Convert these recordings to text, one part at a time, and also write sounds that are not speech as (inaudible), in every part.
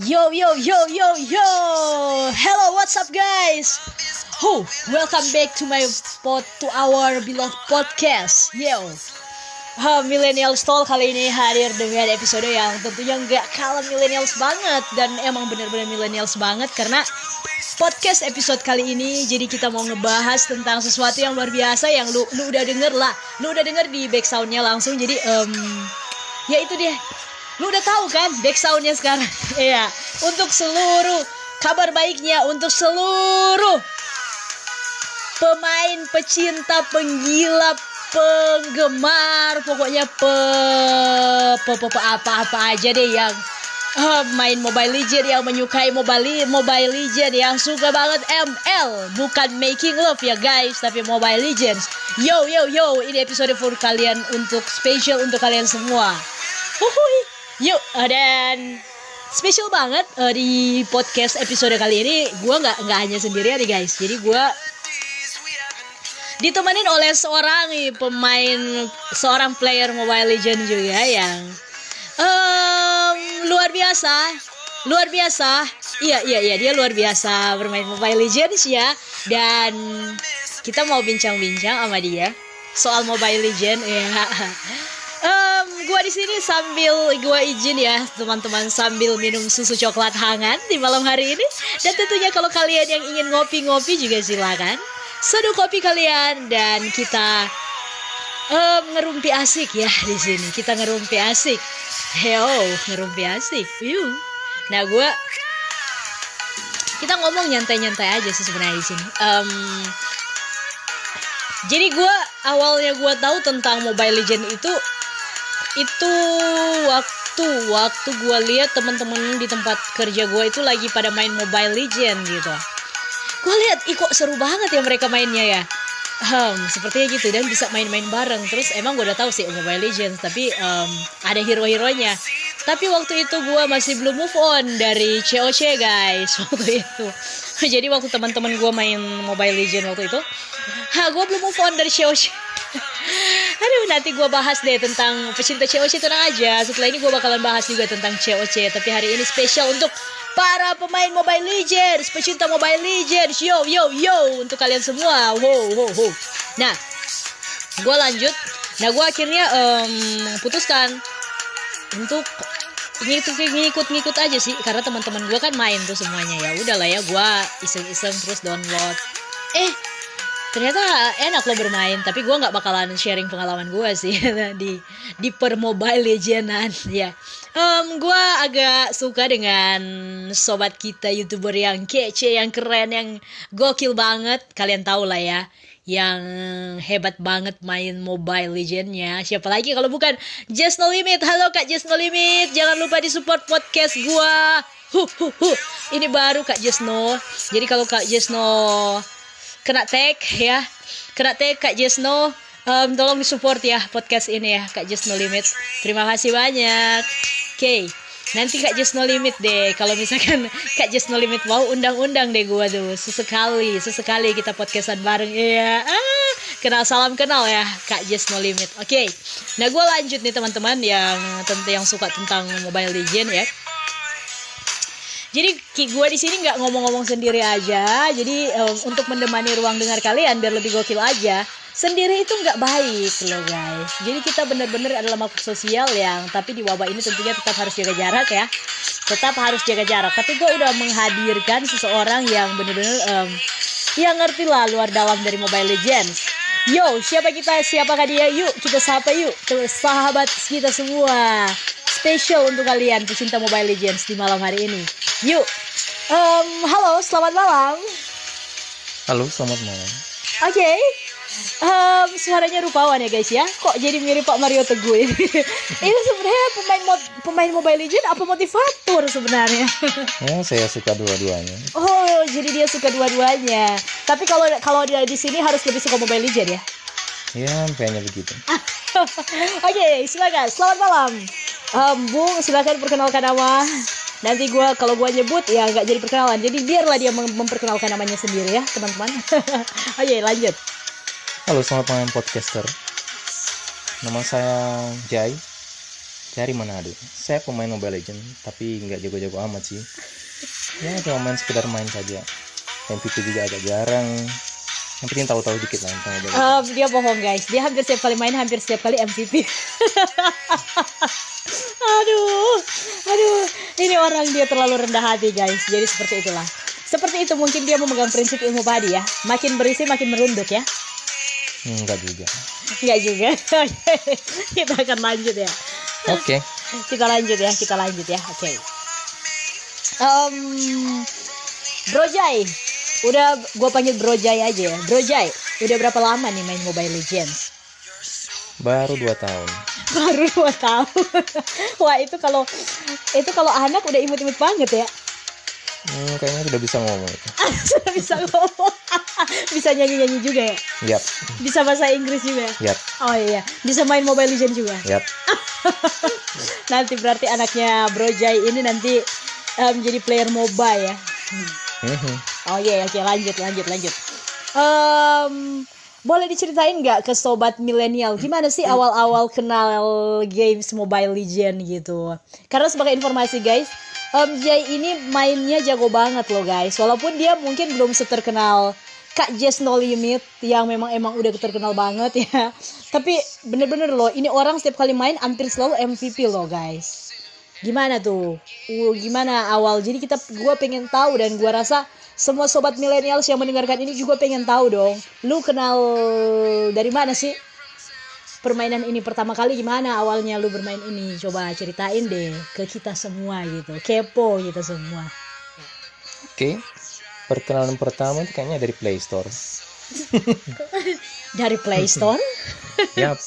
Yo yo yo yo yo. Hello, what's up guys? Who? Welcome back to my pod to our beloved podcast. Yo. Ha, Millennial Stall kali ini hadir dengan episode yang tentunya nggak kalah millennials banget dan emang bener-bener millennials banget karena podcast episode kali ini jadi kita mau ngebahas tentang sesuatu yang luar biasa yang lu lu udah denger lah lu udah denger di back soundnya langsung jadi um, ya itu dia lu udah tahu kan back soundnya sekarang? (laughs) Ya untuk seluruh kabar baiknya untuk seluruh pemain pecinta penggila penggemar pokoknya pe, pe, pe, pe apa apa aja deh yang uh, main Mobile Legend yang menyukai Mobile Mobile Legend yang suka banget ML bukan making love ya guys tapi Mobile Legends. Yo yo yo ini episode for kalian untuk special untuk kalian semua. Uhuy. Yuk uh, dan spesial banget uh, di podcast episode kali ini gue nggak nggak hanya sendirian nih guys. Jadi gue ditemenin oleh seorang nih pemain seorang player Mobile Legend juga yang um, luar biasa. Luar biasa. Iya iya iya dia luar biasa bermain Mobile Legends ya. Dan kita mau bincang-bincang sama dia soal Mobile Legend ya (laughs) um, gua di sini sambil gua izin ya teman-teman sambil minum susu coklat hangat di malam hari ini. Dan tentunya kalau kalian yang ingin ngopi-ngopi juga silakan. Seduh kopi kalian dan kita um, ngerumpi asik ya di sini. Kita ngerumpi asik. Heo ngerumpi asik. Yuk nah gue kita ngomong nyantai-nyantai aja sih sebenarnya di sini. Um, jadi gue awalnya gue tahu tentang Mobile Legend itu itu waktu waktu gue lihat teman-teman di tempat kerja gue itu lagi pada main Mobile Legend gitu. Gue lihat ih seru banget ya mereka mainnya ya. Um, sepertinya gitu dan bisa main-main bareng. Terus emang gue udah tahu sih Mobile Legends tapi um, ada hero-heronya. Tapi waktu itu gue masih belum move on dari COC guys (laughs) waktu itu. Jadi waktu teman-teman gue main Mobile Legends waktu itu ha gue belum move on dari COC (laughs) (laughs) Aduh nanti gue bahas deh tentang pecinta COC tenang aja Setelah ini gue bakalan bahas juga tentang COC Tapi hari ini spesial untuk para pemain Mobile Legends, pecinta Mobile Legends, yo yo yo untuk kalian semua. Wow wow wow. Nah, gue lanjut. Nah, gue akhirnya um, putuskan untuk ngikut-ngikut aja sih karena teman-teman gue kan main tuh semuanya ya udahlah ya gue iseng-iseng terus download eh ternyata enak lo bermain tapi gue nggak bakalan sharing pengalaman gue sih (laughs) di di per mobile legendan (laughs) ya. Um, gue agak suka dengan sobat kita youtuber yang kece yang keren yang gokil banget. Kalian tahu lah ya yang hebat banget main Mobile Legendnya. Siapa lagi kalau bukan Just No Limit? Halo kak Just No Limit. Jangan lupa di support podcast gue hu hu hu ini baru kak Just No. Jadi kalau kak Just No kena tag ya. Kena tag Kak Jesno um, tolong disupport ya podcast ini ya Kak Jesno Limit. Terima kasih banyak. Oke okay. nanti Kak Jesno Limit deh. Kalau misalkan (laughs) Kak Jesno Limit mau undang-undang deh gua tuh sesekali sesekali kita podcastan bareng. Iya ah, kenal salam kenal ya Kak Jesno Limit. Oke okay. nah gue lanjut nih teman-teman yang tentu yang suka tentang Mobile Legend ya jadi gue di sini nggak ngomong-ngomong sendiri aja. Jadi um, untuk mendemani ruang dengar kalian biar lebih gokil aja. Sendiri itu nggak baik loh guys. Jadi kita bener-bener adalah makhluk sosial yang tapi di wabah ini tentunya tetap harus jaga jarak ya. Tetap harus jaga jarak. Tapi gue udah menghadirkan seseorang yang bener-bener um, yang ngerti lah luar dalam dari Mobile Legends. Yo, siapa kita? Siapakah dia? Yuk, kita sapa yuk. Terus sahabat kita semua. Spesial untuk kalian pecinta Mobile Legends di malam hari ini. Yuk, um, halo, selamat malam. Halo, selamat malam. Oke, okay. um, suaranya rupawan ya guys ya. Kok jadi mirip Pak Mario Teguh ini? (laughs) ini sebenarnya pemain mod, pemain Mobile Legend apa motivator sebenarnya? ya, (laughs) saya suka dua-duanya. Oh, jadi dia suka dua-duanya. Tapi kalau kalau dia di sini harus lebih suka Mobile Legend ya? Ya, kayaknya begitu. (laughs) Oke, okay, silakan. Selamat malam. Um, Bung, silakan perkenalkan nama nanti gue kalau gue nyebut ya nggak jadi perkenalan jadi biarlah dia mem memperkenalkan namanya sendiri ya teman-teman (laughs) oke lanjut halo selamat malam podcaster nama saya Jai Dari Manado. Saya pemain Mobile Legend, tapi nggak jago-jago amat sih. Ya cuma main sekedar main saja. MVP juga agak jarang. Yang penting tahu-tahu dikit lah tentang. Um, dia bohong guys. Dia hampir setiap kali main hampir setiap kali MVP. (laughs) aduh, aduh. Ini orang dia terlalu rendah hati guys. Jadi seperti itulah. Seperti itu mungkin dia memegang prinsip ilmu padi ya. Makin berisi makin merunduk ya. Enggak juga. Enggak juga. (laughs) kita akan lanjut ya. Oke. Kita lanjut ya. Kita lanjut ya. Oke. Um, Bro Jai, udah gue panggil Bro Jai aja ya. Bro Jai, udah berapa lama nih main Mobile Legends? Baru 2 tahun. (laughs) baru dua tahun (laughs) wah itu kalau itu kalau anak udah imut-imut banget ya Hmm, kayaknya sudah bisa ngomong itu. (laughs) sudah bisa ngomong bisa nyanyi-nyanyi juga ya Yap, bisa bahasa Inggris juga ya? yap, oh iya bisa main Mobile Legends juga yap. nanti berarti anaknya Bro Jai ini nanti em, jadi player MOBA ya Mhm. Oh iya oke lanjut lanjut lanjut. Em, boleh diceritain nggak ke sobat milenial? Gimana sih awal-awal kenal games Mobile Legend gitu? Karena sebagai informasi guys em, Jai ini mainnya jago banget loh guys. Walaupun dia mungkin belum seterkenal Kak Jess No Limit yang memang emang udah terkenal banget ya. Tapi bener-bener loh ini orang setiap kali main hampir selalu MVP loh guys gimana tuh? Uh, gimana awal? Jadi kita gua pengen tahu dan gua rasa semua sobat milenial yang mendengarkan ini juga pengen tahu dong. Lu kenal dari mana sih? Permainan ini pertama kali gimana awalnya lu bermain ini? Coba ceritain deh ke kita semua gitu. Kepo kita semua. Oke. Perkenalan pertama itu kayaknya dari Play Store. (laughs) dari Play Store? Yap.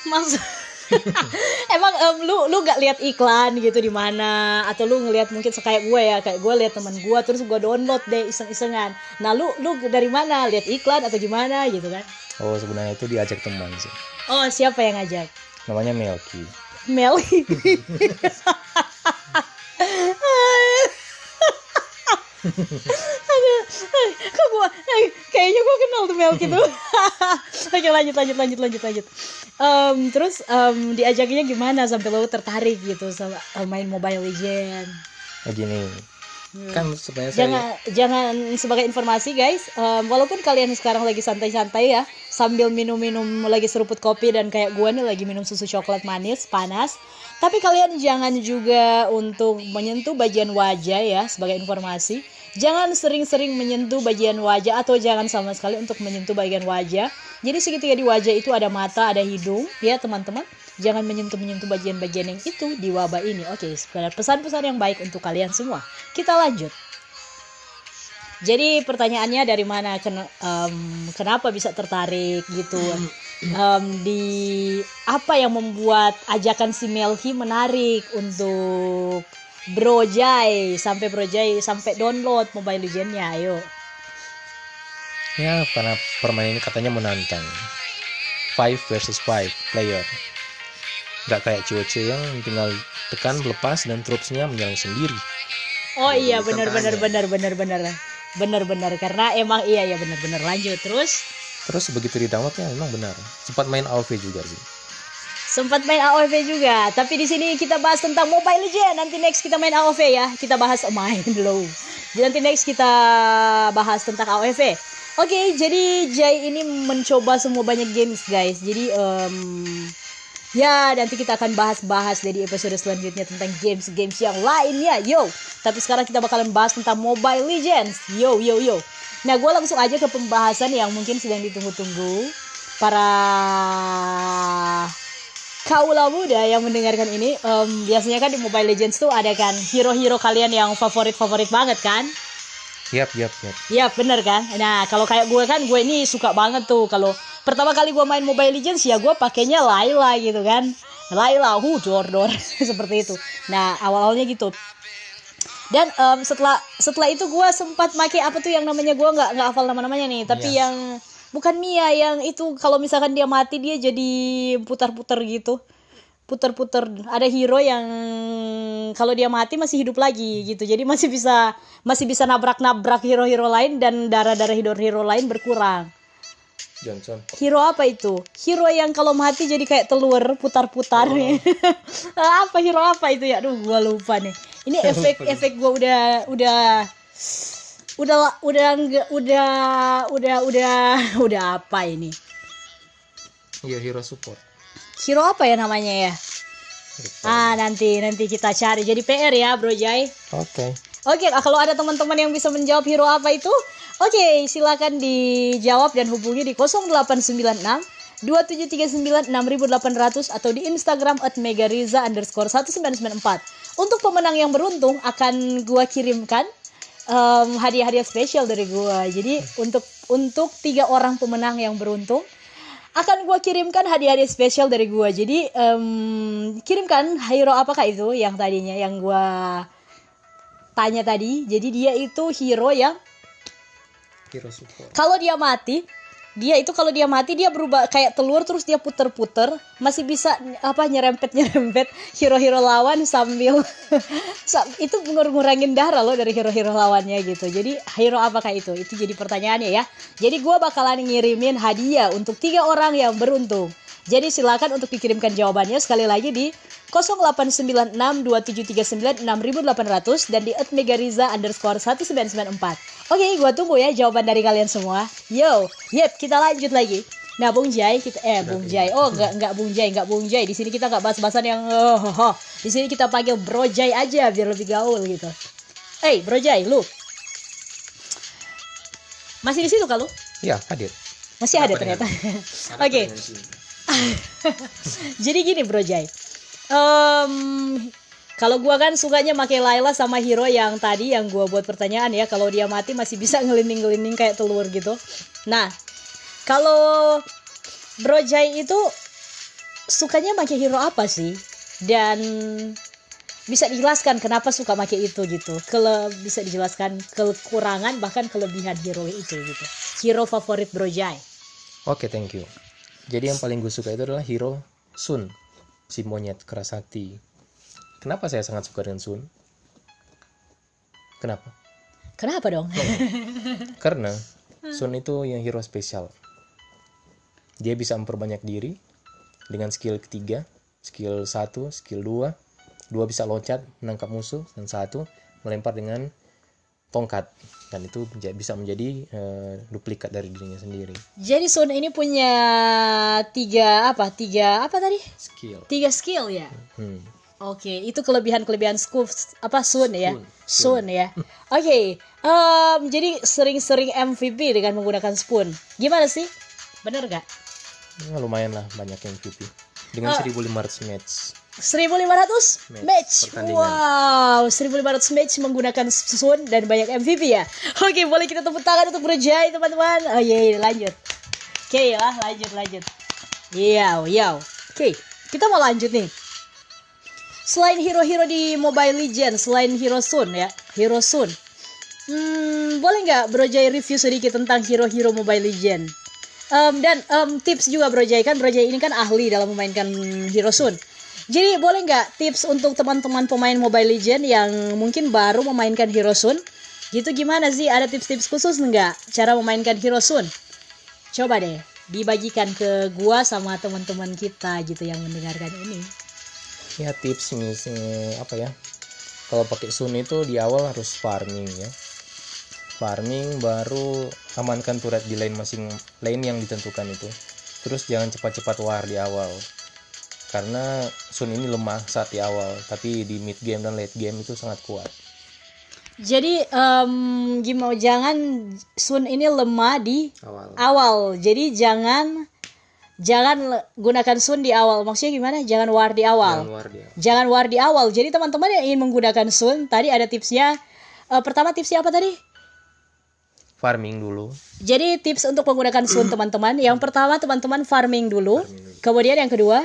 maksud (laughs) emang em, lu lu gak lihat iklan gitu di mana atau lu ngelihat mungkin kayak gue ya kayak gue lihat teman gue terus gue download deh iseng-isengan nah lu lu dari mana lihat iklan atau gimana gitu kan Oh, sebenarnya itu diajak teman sih. oh siapa yang ngajak Namanya Melki. Mel (laughs) Aduh, eh, kok gua, eh, kayaknya gua kenal tuh Mel gitu. (laughs) (laughs) Oke lanjut lanjut lanjut lanjut lanjut. Em, terus em, diajakinnya gimana sampai lo tertarik gitu sama eh, main Mobile Legend? Nah, gini. Kan sebenarnya saya Jangan jangan sebagai informasi guys, em, walaupun kalian sekarang lagi santai-santai ya, sambil minum-minum lagi seruput kopi dan kayak gua nih lagi minum susu coklat manis panas, tapi kalian jangan juga untuk menyentuh bagian wajah ya sebagai informasi. Jangan sering-sering menyentuh bagian wajah atau jangan sama sekali untuk menyentuh bagian wajah. Jadi segitiga di wajah itu ada mata, ada hidung, ya teman-teman. Jangan menyentuh-menyentuh bagian-bagian yang itu di wabah ini. Oke, pesan-pesan yang baik untuk kalian semua. Kita lanjut. Jadi pertanyaannya dari mana ken- em, kenapa bisa tertarik gitu Em, di apa yang membuat ajakan si Melhi menarik untuk Bro Jai sampai Bro Jai sampai download Mobile Legends-nya ayo. ya karena permainan ini katanya menantang. Five versus five player. Gak kayak COC yang tinggal tekan lepas dan troops-nya menyerang sendiri. Oh iya benar benar benar benar benar. Benar benar karena emang iya ya benar benar lanjut terus Terus begitu di download ya memang benar. Sempat main AoV juga sih. Sempat main AOV juga. Tapi di sini kita bahas tentang Mobile Legends. Nanti next kita main AOV ya. Kita bahas oh, main (laughs) dulu. Jadi nanti next kita bahas tentang AOV oke jadi Jai ini mencoba semua banyak games guys. Jadi em, ya nanti kita akan bahas-bahas dari episode selanjutnya tentang games-games yang lainnya. Yo tapi sekarang kita bakalan bahas tentang Mobile Legends. Yo yo yo. Nah gue langsung aja ke pembahasan yang mungkin sedang ditunggu-tunggu para kaula muda yang mendengarkan ini em, biasanya kan di Mobile Legends tuh ada kan hero-hero kalian yang favorit-favorit banget kan? Yap, yap, yap. Iya bener kan? Nah kalau kayak gue kan gue ini suka banget tuh. Kalau pertama kali gue main Mobile Legends ya gue pakainya Layla gitu kan. Layla, hu dor dor. (laughs) Seperti itu. Nah awal-awalnya gitu. Dan em, setelah setelah itu gue sempat make apa tuh yang namanya? Gue nggak nggak hafal nama-namanya nih. Tapi Mia. yang bukan Mia yang itu kalau misalkan dia mati dia jadi putar-putar gitu putar-putar ada hero yang kalau dia mati masih hidup lagi gitu jadi masih bisa masih bisa nabrak-nabrak hero-hero lain dan darah-darah hero-hero lain berkurang Johnson Hero apa itu? Hero yang kalau mati jadi kayak telur putar-putar nih. (laughs) apa hero apa itu ya? Aduh, gua lupa nih. Ini (laughs) efek efek gua udah udah udah udah nggak udah udah udah (laughs) udah apa ini? iya hero support Hero apa ya namanya ya? Ah, nanti nanti kita cari. Jadi PR ya, Bro Jai. oke Oke, kalau ada teman-teman yang bisa menjawab hero apa itu, oke, silakan dijawab dan hubungi di 0896 2739 6800 atau di Instagram at megariza underscore 1994. Untuk pemenang yang beruntung akan gua kirimkan em, hadiah-hadiah spesial dari gua. Jadi untuk untuk tiga orang pemenang yang beruntung akan gua kirimkan hadiah-hadiah spesial dari gua. Jadi em, kirimkan hero apakah itu yang tadinya yang gua tanya tadi. Jadi dia itu hero yang hero support kalau dia mati, dia itu kalau dia mati dia berubah kayak telur terus dia puter-puter, masih bisa apa nyerempet-nyerempet hero-hero lawan sambil (laughs) sam- itu ngur-ngurangin darah loh dari hero-hero lawannya gitu. Jadi hero apakah itu? Itu jadi pertanyaannya ya. Jadi gua bakalan ngirimin hadiah untuk tiga orang yang beruntung. Jadi silakan untuk dikirimkan jawabannya sekali lagi di 089627396800 dan di @megariza underscore 1994. Oke, gua tunggu ya jawaban dari kalian semua. Yo, yep, kita lanjut lagi. Nah, Bung Jai, kita eh Bung Jai. Oh, enggak enggak Bung Jai, enggak Bung Jai. Di sini kita enggak bahas-bahasan yang oh, oh, oh. Di sini kita panggil Bro Jai aja biar lebih gaul gitu. Hey, Bro Jai, lu. Masih di situ kalau? iya hadir Masih ada ternyata. (laughs) Oke. (laughs) Jadi gini Bro Jai. Em, kalau gua kan sukanya pakai Laila sama hero yang tadi yang gua buat pertanyaan ya. Kalau dia mati masih bisa (laughs) ngelinding-ngelinding kayak telur gitu. Nah, kalau Bro Jai itu sukanya pakai hero apa sih? Dan bisa dijelaskan kenapa suka pakai itu gitu. Kele bisa dijelaskan kekurangan bahkan kelebihan hero itu gitu. Hero favorit Bro Jai. oke thank you jadi yang paling gue suka itu adalah hero Sun si monyet keras hati. Kenapa saya sangat suka dengan Sun? Kenapa? Kenapa dong? (laughs) Karena Sun itu yang hero spesial. Dia bisa memperbanyak diri dengan skill ketiga, skill satu, skill dua, dua bisa loncat menangkap musuh dan satu melempar dengan tongkat dan itu bisa menjadi eh, duplikat dari dirinya sendiri. Jadi Sun ini punya tiga apa? Tiga apa tadi? Skill. Tiga skill ya. Hmm. Oke, itu kelebihan-kelebihan Scoop apa Sun ya? Sun, Sun, ya. (laughs) Oke, em, jadi sering-sering MVP dengan menggunakan spoon. Gimana sih? Bener gak? Ya, lumayan lah banyak yang MVP dengan 1500 match. 1500 match. Match. Wow, 1500 match menggunakan Sun dan banyak MVP ya. (laughs) Oke, boleh kita tepuk tangan untuk berjaya teman-teman. Oh iya, iya, lanjut. Oke lah, lanjut lanjut. Iya, iya. Oke, kita mau lanjut nih. Selain hero-hero di Mobile Legends, selain Hero Sun ya, Hero Sun. Hmm, boleh nggak Bro Jai review sedikit tentang hero-hero Mobile Legends? Em, dan em, tips juga Bro Jai kan Bro Jai ini kan ahli dalam memainkan Hero Sun. Jadi boleh nggak tips untuk teman-teman pemain Mobile Legends yang mungkin baru memainkan Hero Sun? Gitu gimana sih? Ada tips-tips khusus nggak cara memainkan Hero Sun? Coba deh dibagikan ke gua sama teman-teman kita gitu yang mendengarkan ini. Ya tips misalnya apa ya? Kalau pakai Sun itu di awal harus farming ya. Farming baru amankan turret di lane masing lane yang ditentukan itu. Terus jangan cepat-cepat war di awal. Karena Sun ini lemah saat di awal, tapi di mid game dan late game itu sangat kuat. Jadi em, gimana jangan Sun ini lemah di Awal. awal. Jadi jangan jangan gunakan Sun di awal. Maksudnya gimana? Jangan war di awal. Jangan war di awal. Jangan war di awal. Jadi teman-teman yang ingin menggunakan Sun, tadi ada tipsnya. Eh, pertama tipsnya apa tadi? Farming dulu. Jadi tips untuk menggunakan Sun teman-teman. Yang pertama teman-teman farming dulu. Kemudian yang kedua,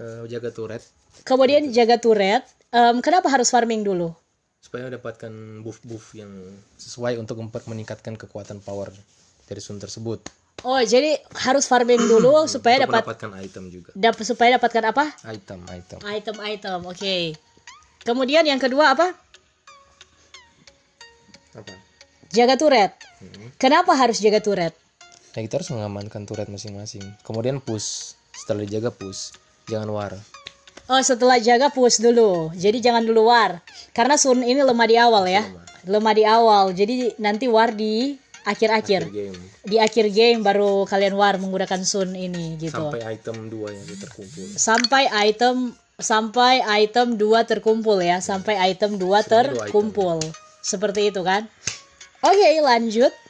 Eh, jaga turret kemudian jaga turret. Em, kenapa harus farming dulu? supaya mendapatkan buff-buff yang sesuai untuk meningkatkan kekuatan power dari Sun tersebut. Oh, jadi harus farming dulu supaya Untuk dapat mendapatkan item juga. dapat supaya dapatkan apa? Item, item. Item-item. Oke. Kemudian yang kedua apa? Apa? Jaga turret. Hmm. Kenapa harus jaga turret? Nah kita harus mengamankan turret masing-masing. Kemudian push. Setelah dijaga push. Jangan war. Oh setelah jaga push dulu. Jadi jangan dulu war. Karena Sun ini lemah di awal ya. Lemah di awal. Jadi nanti war di akhir-akhir. Di akhir game baru kalian war menggunakan Sun ini gitu. Sampai item 2 yang terkumpul. Sampai item sampai item 2 terkumpul ya. Sampai item 2 dua terkumpul. Seperti itu kan. Oke, lanjut.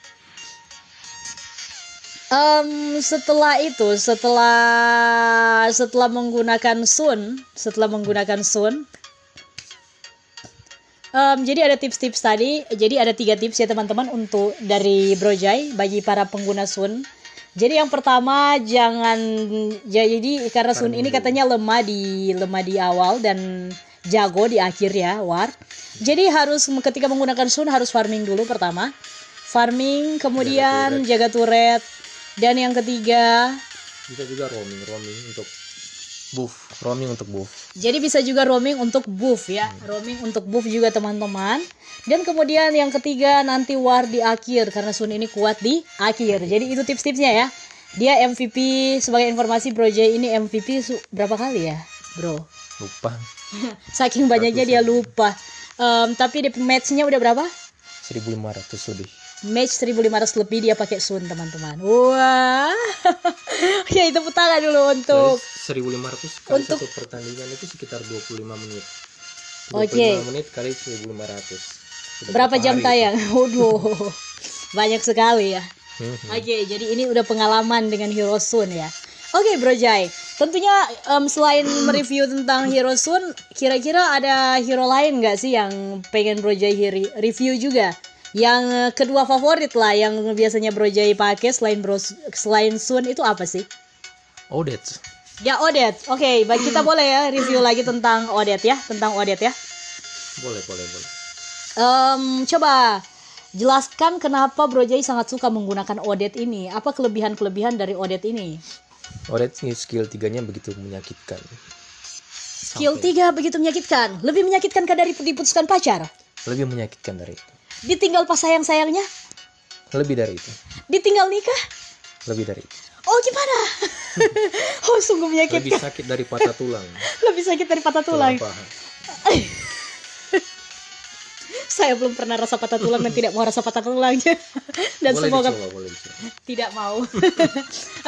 Em, setelah itu, setelah setelah menggunakan Sun, setelah menggunakan Sun, em, jadi ada tips-tips tadi. Jadi ada tiga tips ya teman-teman untuk dari Brojai bagi para pengguna Sun. Jadi yang pertama jangan ya, jadi karena Sun ini katanya lemah di lemah di awal dan jago di akhir ya War. Jadi harus ketika menggunakan Sun harus farming dulu pertama. Farming kemudian jaga turret dan yang ketiga Bisa juga roaming, roaming untuk buff, roaming untuk buff. jadi bisa juga roaming untuk buff ya. Roaming untuk buff juga teman-teman. Dan kemudian yang ketiga nanti war di akhir karena Sun ini kuat di akhir. Jadi itu tips-tipsnya ya. Dia MVP sebagai informasi Bro J ini MVP berapa kali ya, Bro? Lupa. (laughs) Saking banyaknya dia lupa. Em, tapi di matchnya udah berapa? 1500 lebih. Match 1500 lebih dia pakai Sun teman-teman. Wah. (laughs) ya itu tangan dulu untuk Jadi 1500 kali Untuk- satu pertandingan itu sekitar 25 menit. 25 Oke. menit kali 1500. Sudah berapa jam tayang? Waduh. Banyak sekali ya. Hmm. Oke, jadi ini udah pengalaman dengan Hero Sun ya. Oke, Bro Jai. Tentunya em, selain mereview tentang Hero Sun, kira-kira ada hero lain nggak sih yang pengen Bro Jai review juga? Yang eh, kedua favorit lah yang biasanya Bro Jai pakai selain Bro selain Sun itu apa sih? Odets. Ya Odet. Oke, baik kita boleh ya review lagi tentang Odet ya, tentang Odet ya. Boleh, boleh, boleh. Em, coba jelaskan kenapa Bro Jai sangat suka menggunakan Odet ini. Apa kelebihan-kelebihan dari Odet ini? Odet ini skill tiganya begitu menyakitkan. Skill 3 begitu menyakitkan. Lebih menyakitkan dari diputuskan pacar. Lebih menyakitkan dari itu. Ditinggal pas sayang-sayangnya. Lebih dari itu. Ditinggal nikah. Lebih dari itu. Oh gimana? (laughs) oh sungguh Lebih menyakitkan. sakit dari patah tulang. Lebih sakit dari patah tulang. (laughs) Saya belum pernah rasa patah tulang dan tidak mau rasa patah tulangnya. (laughs) dan boleh semoga dicoba, boleh dicoba. tidak mau.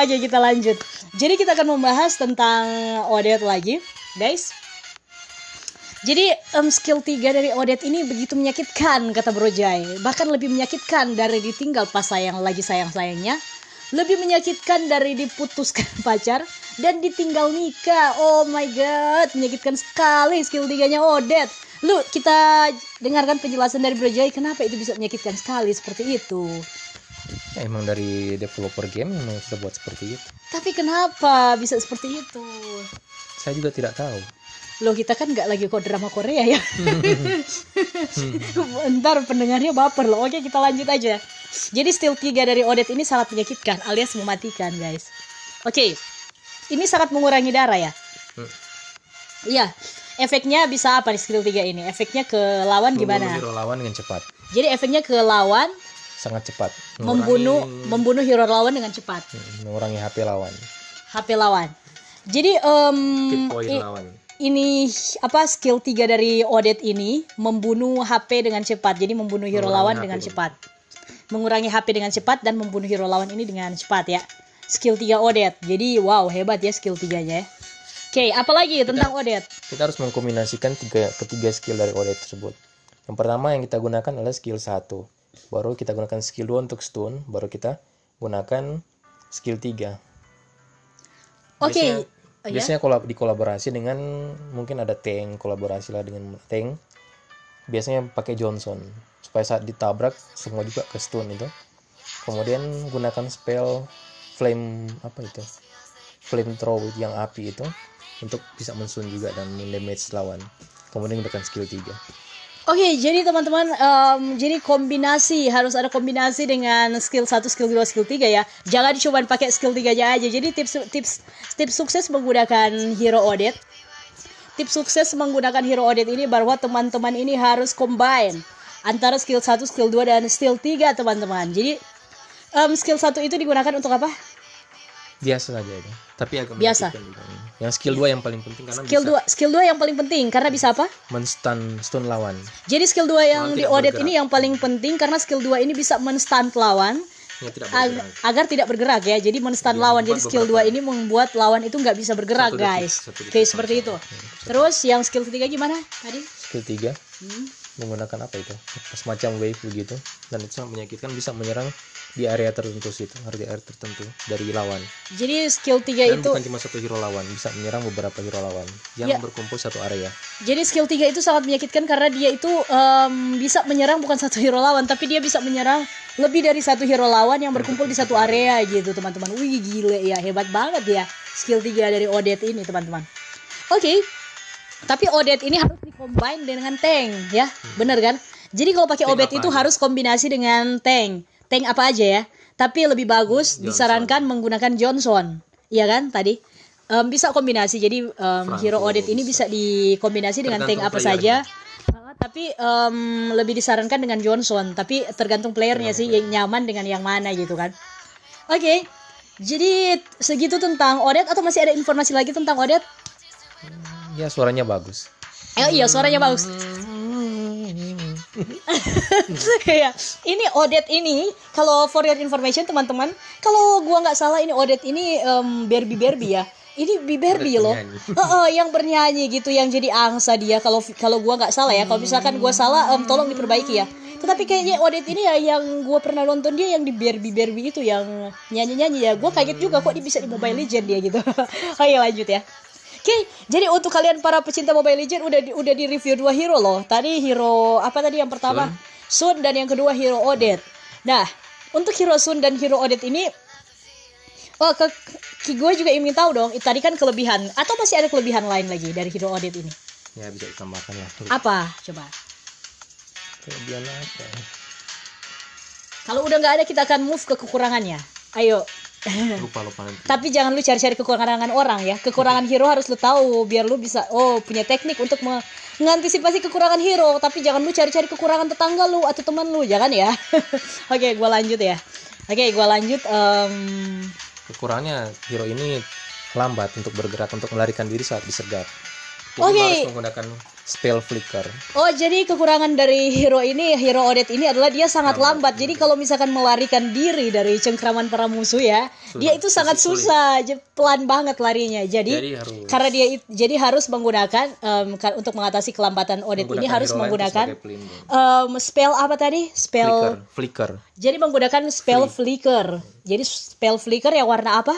Oke kita lanjut. Jadi kita akan membahas tentang Odet lagi, guys. Jadi em, skill 3 dari Odet ini begitu menyakitkan kata Bro Jai. Bahkan lebih menyakitkan dari ditinggal pas sayang lagi sayang-sayangnya. Lebih menyakitkan dari diputuskan (laughs) pacar dan ditinggal nikah. Oh my god, menyakitkan sekali skill 3-nya Odet. Lu kita dengarkan penjelasan dari Bro Jai kenapa itu bisa menyakitkan sekali seperti itu. Ya, emang dari developer game memang sudah buat seperti itu. Tapi kenapa bisa seperti itu? Saya juga tidak tahu. Loh kita kan nggak lagi kok drama Korea ya. (laughs) Ntar pendengarnya baper loh. Oke kita lanjut aja. Jadi skill 3 dari Odet ini sangat menyakitkan alias mematikan guys. Oke. Ini sangat mengurangi darah ya. Hmm. Iya. Efeknya bisa apa nih skill 3 ini? Efeknya ke lawan gimana? Membunuh lawan dengan cepat. Jadi efeknya ke lawan Sangat cepat. membunuh Mengurangi- membunuh hero lawan dengan cepat. Hmm, mengurangi HP lawan. HP lawan. Jadi em, Hit point i- lawan. Ini apa skill 3 dari Odet ini membunuh HP dengan cepat. Jadi membunuh hero Mengurangi lawan HP dengan dulu. cepat. Mengurangi HP dengan cepat dan membunuh hero lawan ini dengan cepat ya. Skill 3 Odet. Jadi wow, hebat ya skill 3-nya ya. Oke, apalagi tentang Odet? Kita harus mengkombinasikan tiga, ketiga skill dari Odet tersebut. Yang pertama yang kita gunakan adalah skill 1. Baru kita gunakan skill 2 untuk stun. Baru kita gunakan skill 3. Oke. Biasanya, Oh, ya? biasanya kolab, dikolaborasi dengan mungkin ada tank, kolaborasi lah dengan tank. Biasanya pakai Johnson supaya saat ditabrak semua juga ke stun itu. Kemudian gunakan spell flame apa itu? Flame throw yang api itu untuk bisa mensun juga dan mendamage lawan. Kemudian gunakan skill 3. Oke, jadi teman-teman, em, jadi kombinasi harus ada kombinasi dengan skill 1, skill 2, skill 3 ya. Jangan cuma pakai skill 3 aja aja. Jadi tips tips tips sukses menggunakan hero Odet. Tips sukses menggunakan hero Odet ini bahwa teman-teman ini harus combine antara skill 1, skill 2 dan skill 3 teman-teman. Jadi em, skill satu itu digunakan untuk apa? biasa saja itu tapi agak Biasa. juga. yang skill 2 yang paling penting karena Skill bisa 2, skill 2 yang paling penting karena bisa apa? menstun stun lawan Jadi skill 2 yang di Odet bergerak. ini yang paling penting karena skill 2 ini bisa menstun lawan yang tidak ag- bergerak agar tidak bergerak ya. Jadi menstun Iya, lawan. Jadi skill 2 beberapa- ini membuat lawan itu nggak bisa bergerak, Satu detik, guys. satu detik Oke, seperti itu. sama. Terus yang skill ketiga gimana tadi? skill 3 Hmm. Menggunakan apa itu semacam wave begitu dan itu sangat menyakitkan bisa menyerang di area tertentu situ area area tertentu dari lawan Jadi skill 3 dan itu bukan cuma satu hero lawan bisa menyerang beberapa hero lawan yang Ya. berkumpul satu area jadi skill 3 itu sangat menyakitkan karena dia itu em, bisa menyerang bukan satu hero lawan tapi dia bisa menyerang lebih dari satu hero lawan yang berkumpul di satu area gitu teman-teman. Wih gile ya hebat banget ya skill 3 dari Odet ini teman-teman. Oke. Tapi Odet ini harus dikombine dengan tank ya. Bener kan? Jadi kalau pakai Odet itu aja? harus kombinasi dengan tank. Tank apa aja ya? Tapi lebih bagus Johnson. disarankan menggunakan Johnson. Iya kan tadi? Em, bisa kombinasi. Jadi Franco hero Odet ini bisa dikombinasi dengan tank apa saja. Uh, tapi em, lebih disarankan dengan Johnson. Tapi tergantung playernya sih yang nyaman dengan yang mana gitu kan. Oke. Jadi segitu tentang Odet atau masih ada informasi lagi tentang Odet? Ya suaranya bagus Eh, iya suaranya bagus. (laughs) Iya, ini Odet ini kalau for your information teman-teman, kalau gua nggak salah ini Odet ini em, Barbie Barbie ya. Ini Bi Barbie loh. penyanyi. (laughs) Heeh, yang bernyanyi gitu yang jadi angsa dia kalau kalau gua nggak salah ya. Kalau misalkan gua salah em, tolong diperbaiki ya. Tetapi kayaknya Odet ini ya yang gua pernah nonton dia yang di Barbie Barbie itu yang nyanyi-nyanyi ya. Gua kaget juga kok dia bisa di Mobile Legend dia gitu. (laughs) Oke, lanjut ya. Oke, jadi untuk kalian para pecinta Mobile Legend udah di, udah di review dua hero loh. Tadi hero apa tadi yang pertama? Sun, dan yang kedua hero Odet. Nah, untuk hero Sun dan hero Odet ini Oh, ke, ke gue juga ingin tahu dong. Tadi kan kelebihan atau masih ada kelebihan lain lagi dari hero Odet ini? ya bisa ditambahkan ya Apa? Coba. kelebihan apa? Kalau udah nggak ada kita akan move ke kekurangannya. Ayo. (laughs) lupa lupa nanti Tapi jangan lu cari-cari kekurangan orang ya. Kekurangan hero harus lu tahu biar lu bisa oh punya teknik untuk me- mengantisipasi kekurangan hero. Tapi jangan lu cari-cari kekurangan tetangga lu atau teman lu, jangan ya. (laughs) Oke, gua lanjut ya. Oke, gua lanjut. em, kekurangannya hero ini lambat untuk bergerak untuk melarikan diri saat disergap jadi Oke. harus menggunakan spell flicker Oh, jadi kekurangan dari hero ini, hero Odet ini adalah dia sangat lambat. Jadi kalau misalkan melarikan diri dari cengkraman para musuh ya, dia itu sangat susah, pelan banget larinya. Jadi, jadi harus karena dia jadi harus menggunakan ka- untuk mengatasi kelambatan Odet ini harus menggunakan em, spell apa tadi? Spell. flicker flicker Jadi menggunakan spell flicker. Jadi spell flicker yang warna apa?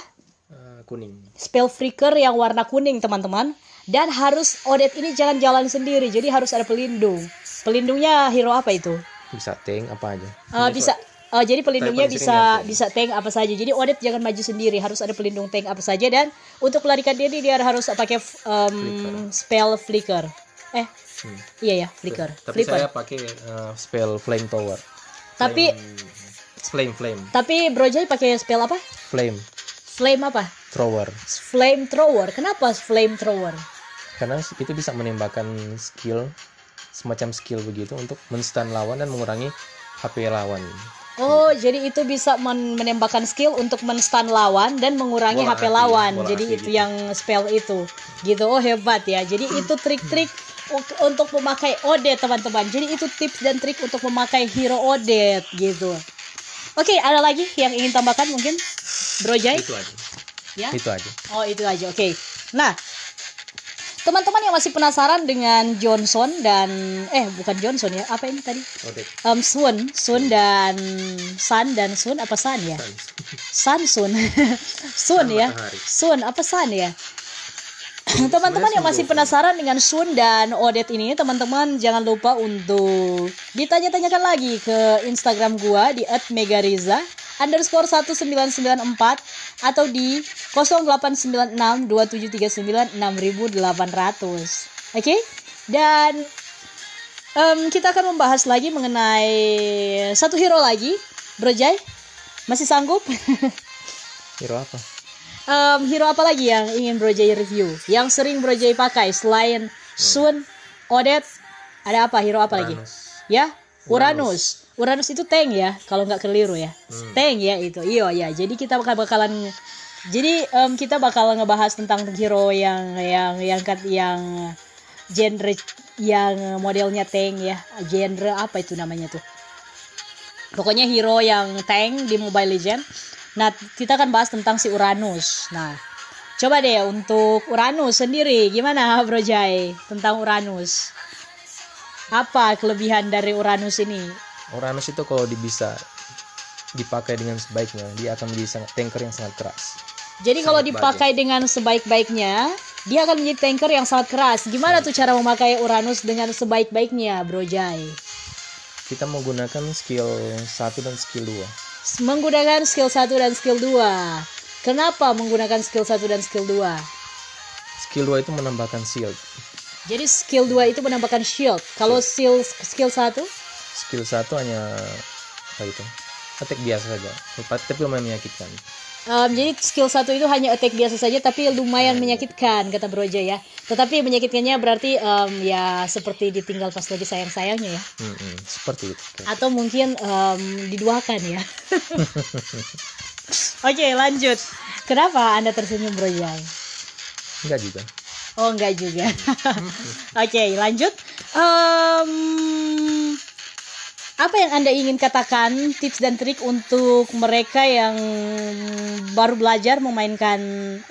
Eh, kuning Spell flicker yang warna kuning, teman-teman. Dan harus Odet ini jangan jalan sendiri. Jadi harus ada pelindung. Pelindungnya hero apa itu? bisa tank apa aja Eh, bisa eh, jadi pelindungnya bisa bisa tank apa saja. Jadi Odet jangan maju sendiri, harus ada pelindung tank apa saja dan untuk melarikan diri dia harus pakai em, spell flicker. Eh, Hmm. iya ya, flicker. tapi Flipper. saya pakai eh, spell flame tower Tapi flame flame tapi Bro Jai pakai spell apa? flame Flame apa? thrower Flame thrower. Kenapa flame thrower? Karena itu bisa menembakkan skill semacam skill begitu untuk menstun lawan dan mengurangi HP lawan Oh, jadi itu bisa men- menembakkan skill untuk menstun lawan dan mengurangi Bola HP api, lawan. Jadi itu gitu. yang spell itu. Gitu. Oh, hebat ya. Jadi itu trik-trik untuk memakai Odet, teman-teman. Jadi itu tips dan trik untuk memakai hero Odet gitu. Oke, ada lagi yang ingin tambahkan mungkin? Bro Jai? itu aja Ya. itu aja Oh, itu aja. Oke. Nah, teman-teman yang masih penasaran dengan Johnson dan eh bukan Johnson ya. Apa ini tadi? Um, Sun, Sun dan Sun dan Sun apa Sun ya? Sun Sun, Sun (laughs) ya. Sun apa Sun ya? Teman-teman yang masih penasaran dengan Sun dan Odet ini, teman-teman jangan lupa untuk ditanya-tanyakan lagi ke Instagram gua di @megariza underscore 1994 atau di 089627396800. Oke? Dan em, kita akan membahas lagi mengenai satu hero lagi, Bro Jai. Masih sanggup? (laughs) hero apa Em, hero apa lagi yang ingin Bro Jai review? Yang sering Bro Jai pakai selain Sun, Odet, ada apa? Hero apa lagi? Ya, Uranus. Uranus itu tank ya, kalau nggak keliru ya. Hmm. Tank ya itu. Iya ya. Jadi kita bakal bakalan jadi em, kita bakal ngebahas tentang hero yang yang yang kat- yang genre yang modelnya tank ya. Genre apa itu namanya tuh? Pokoknya hero yang tank di Mobile Legend. Nah, kita akan bahas tentang si Uranus. Nah, coba deh untuk Uranus sendiri gimana Bro Jai tentang Uranus? Apa kelebihan dari Uranus ini? Uranus itu kalau bisa dipakai dengan sebaiknya, dia akan menjadi sangat tanker yang sangat keras. Jadi kalau Sangat dipakai dengan sebaik-baiknya, dia akan menjadi tanker yang sangat keras. Gimana tuh cara memakai Uranus dengan sebaik-baiknya, Bro Jai? Kita menggunakan skill 1 dan skill 2. Menggunakan skill 1 dan skill 2. Kenapa menggunakan skill 1 dan skill 2? Skill 2 itu menambahkan shield. Jadi skill 2 itu menambahkan shield. Kalau skill skill 1 Skill 1 hanya apa itu? Attack biasa saja. Tapi lumayan menyakitkan. Um, jadi skill 1 itu hanya attack biasa saja tapi lumayan menyakitkan kata Bro Jai ya. Tetapi menyakitkannya berarti um, ya seperti ditinggal pas lagi sayang-sayangnya ya. Mm-mm, seperti itu. Atau mungkin um, diduakan ya. (laughs) Oke lanjut. Kenapa Anda tersenyum Bro Jai? Enggak juga. Oh enggak juga. (laughs) Oke lanjut. Em, apa yang anda ingin katakan tips dan trik untuk mereka yang baru belajar memainkan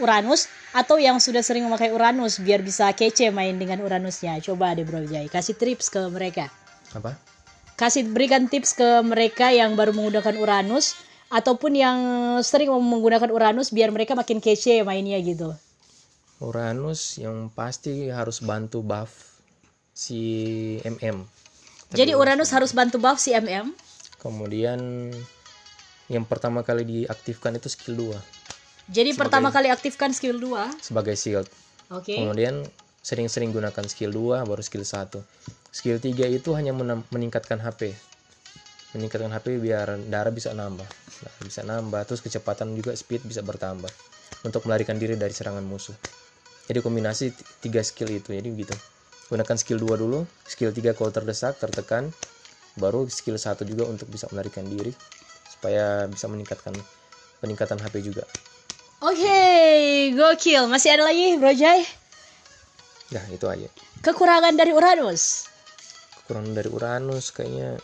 Uranus atau yang sudah sering memakai Uranus biar bisa kece main dengan Uranusnya? Coba deh Bro Jai kasih tips ke mereka. Apa? Kasih berikan tips ke mereka yang baru menggunakan Uranus ataupun yang sering menggunakan Uranus biar mereka makin kece mainnya gitu. Uranus yang pasti harus bantu buff si MM. Jadi Uranus harus bantu buff si MM. Kemudian yang pertama kali diaktifkan itu skill 2 Jadi pertama kali aktifkan skill 2. sebagai shield. Oke. Kemudian sering-sering gunakan skill 2 baru skill 1. Skill 3 itu hanya meningkatkan HP. Meningkatkan HP biar darah bisa nambah. Darah bisa nambah terus kecepatan juga speed bisa bertambah untuk melarikan diri dari serangan musuh. Jadi kombinasi tiga skill itu. Jadi begitu. Gunakan skill 2 dulu, skill 3 kalau terdesak, tertekan, baru skill 1 juga untuk bisa melarikan diri supaya bisa meningkatkan peningkatan HP juga. Oke, gokil. Masih ada lagi, Bro Jai? Nah, itu aja. Kekurangan dari Uranus. kekurangan dari Uranus kayaknya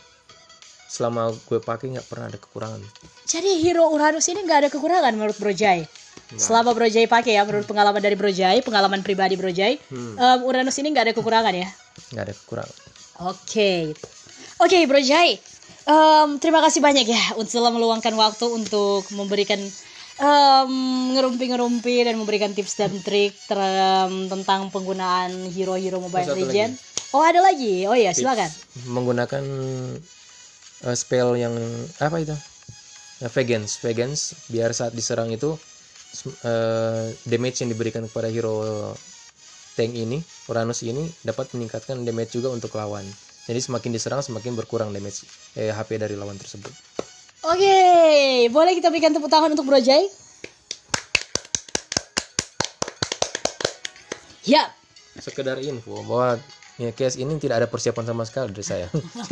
selama gue pakai nggak pernah ada kekurangan Jadi hero Uranus ini nggak ada kekurangan menurut Bro Jai. Selama Bro Jai pakai ya, menurut pengalaman dari Bro Jai, pengalaman pribadi Bro Jai, em, Uranus ini nggak ada kekurangan ya. nggak ada kekurangan Oke, oke Bro Jai. Em, terima kasih banyak ya untuk telah meluangkan waktu untuk memberikan em, ngerumpi-ngerumpi dan memberikan tips dan trik ter- tentang penggunaan hero-hero Mobile satu Legend. Oh ada lagi? Oh ya silakan. menggunakan eh, spell yang apa itu Vegans Vegans biar saat diserang itu eh, damage yang diberikan kepada hero tank ini Uranus ini dapat meningkatkan damage juga untuk lawan. Jadi semakin diserang semakin berkurang damage eh, HP dari lawan tersebut. Oke, boleh kita berikan tepuk tangan untuk Bro Jai? Ya, sekedar info bahwa ya case ini tidak ada persiapan sama sekali dari saya.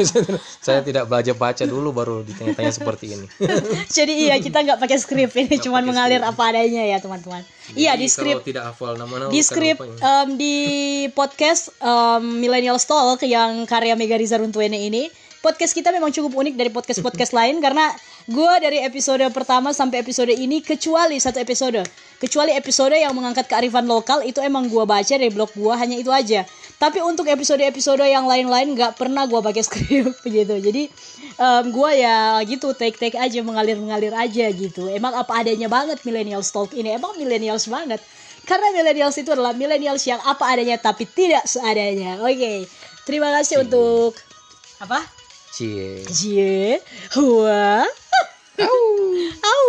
(laughs) saya tidak belajar baca dulu baru ditanya-tanya seperti ini. (laughs) jadi iya kita nggak pakai skrip ini cuman mengalir apa adanya ya teman-teman. Iya di skrip tidak hafal nama-nama di skrip em, di podcast em, Millennial Talk yang karya Mega Riza Runtuene ini podcast kita memang cukup unik dari podcast-podcast (laughs) lain karena gue dari episode pertama sampai episode ini kecuali satu episode kecuali episode yang mengangkat kearifan lokal itu emang gue baca dari blog gue hanya itu aja tapi untuk episode-episode yang lain-lain nggak pernah gue pakai (laughs) skrip gitu jadi gue ya gitu take-take aja mengalir-mengalir aja gitu emang apa adanya banget Millennial Talk ini emang millennials banget karena millennials itu adalah millennials yang apa adanya tapi tidak seadanya. Oke. Terima kasih untuk apa? Cie. Cie. Wah. (laughs) Au.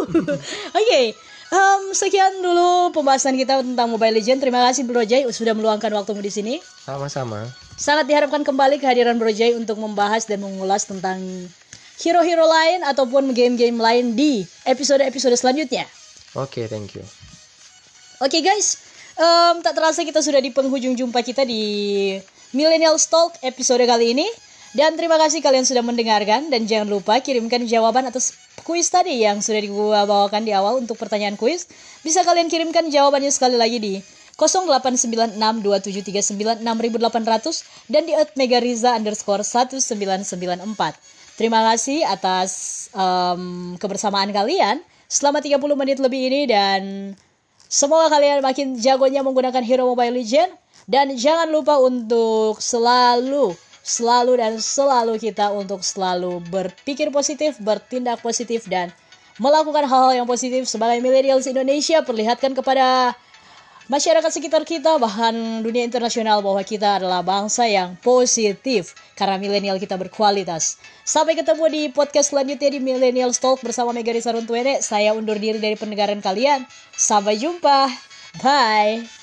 Oke. Em, sekian dulu pembahasan kita tentang Mobile Legend. Terima kasih Bro Jai sudah meluangkan waktumu di sini. Sama-sama. Sangat diharapkan kembali kehadiran Bro Jai untuk membahas dan mengulas tentang hero-hero lain ataupun game-game lain di episode-episode selanjutnya. Oke, thank you. Oke guys, em, tak terasa kita sudah di penghujung jumpa kita di Millennial Talk episode kali ini. Dan terima kasih kalian sudah mendengarkan dan jangan lupa kirimkan jawaban atas kuis tadi yang sudah gua bawakan di awal untuk pertanyaan kuis. Bisa kalian kirimkan jawabannya sekali lagi di 089627396800 dan di @megariza underscore 1994. Terima kasih atas um, kebersamaan kalian selama 30 menit lebih ini dan semoga kalian makin jagonya menggunakan Hero Mobile Legend dan jangan lupa untuk selalu selalu dan selalu kita untuk selalu berpikir positif, bertindak positif dan melakukan hal-hal yang positif sebagai millennials Indonesia perlihatkan kepada masyarakat sekitar kita bahkan dunia internasional bahwa kita adalah bangsa yang positif karena milenial kita berkualitas. Sampai ketemu di podcast selanjutnya di Millennial Talk bersama Mega Sarun Tuene. Saya undur diri dari pendengaran kalian. Sampai jumpa. Bye.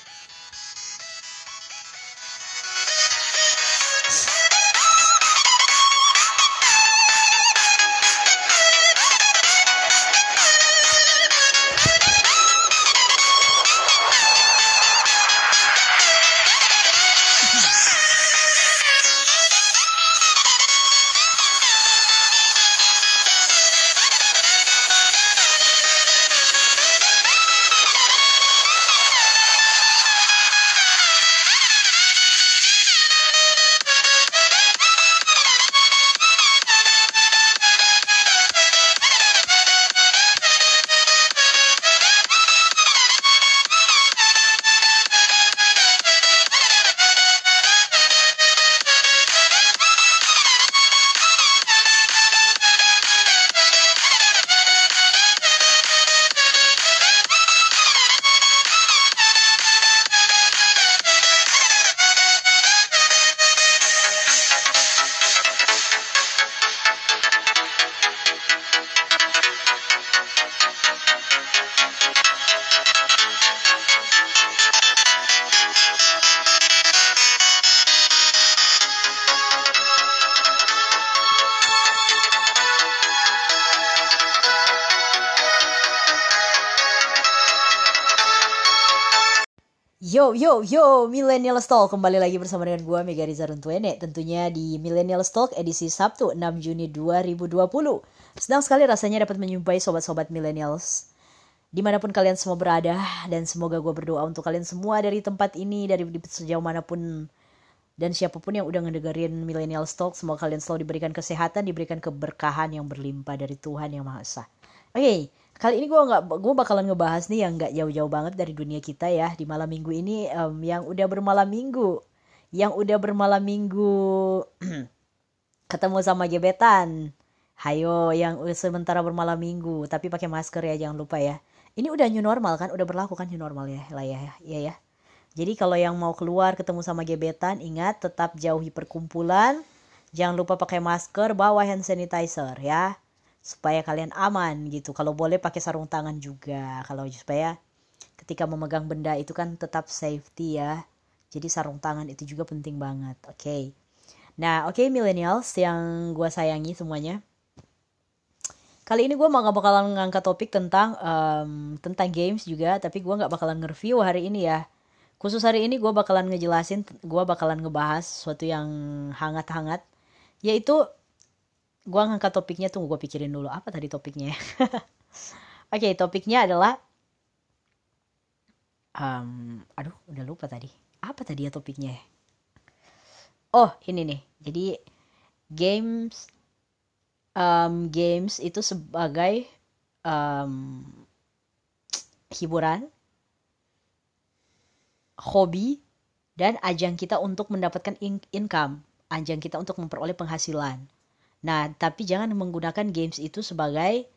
Yo yo yo Millennial Talk kembali lagi bersama dengan gue Mega Riza Runtuene. Tentunya di Millennial Talk edisi Sabtu 6 Juni 2020 Senang sekali rasanya dapat menyumpai sobat-sobat millennials. Di mana pun kalian semua berada dan semoga gue berdoa untuk kalian semua dari tempat ini dari sejauh mana pun dan siapa pun yang udah ngedengerin Millennial Talk semoga kalian selalu diberikan kesehatan diberikan keberkahan yang berlimpah dari Tuhan yang Maha Esa. Oke okay, kali ini gue nggak gue bakalan ngebahas nih yang nggak jauh-jauh banget dari dunia kita ya. Di malam minggu ini um, yang udah bermalam minggu. Yang udah bermalam minggu (clears throat) ketemu sama gebetan. Hayo yang sementara bermalam minggu tapi pakai masker ya jangan lupa ya. Ini udah new normal kan? Udah berlaku kan new normal ya lah ya ya ya. Jadi kalau yang mau keluar ketemu sama gebetan ingat tetap jauhi perkumpulan. Jangan lupa pakai masker bawa hand sanitizer ya supaya kalian aman gitu. Kalau boleh pakai sarung tangan juga. Kalau supaya ketika memegang benda itu kan tetap safety ya. Jadi sarung tangan itu juga penting banget. Oke. Okay. Nah, oke okay, millennials yang gue sayangi semuanya. Kali ini gue mau gak bakalan ngangkat topik tentang um, tentang games juga, tapi gue nggak bakalan nge-review hari ini ya. Khusus hari ini gue bakalan ngejelasin, gue bakalan ngebahas sesuatu yang hangat-hangat, yaitu gue ngangkat topiknya tuh gue pikirin dulu. Apa tadi topiknya (laughs) oke okay, topiknya adalah um, aduh udah lupa tadi. Apa tadi ya topiknya oh ini nih. Jadi games um, games itu sebagai um, hiburan hobi dan ajang kita untuk mendapatkan in income. Ajang kita untuk memperoleh penghasilan Nah, tapi jangan menggunakan games itu sebagai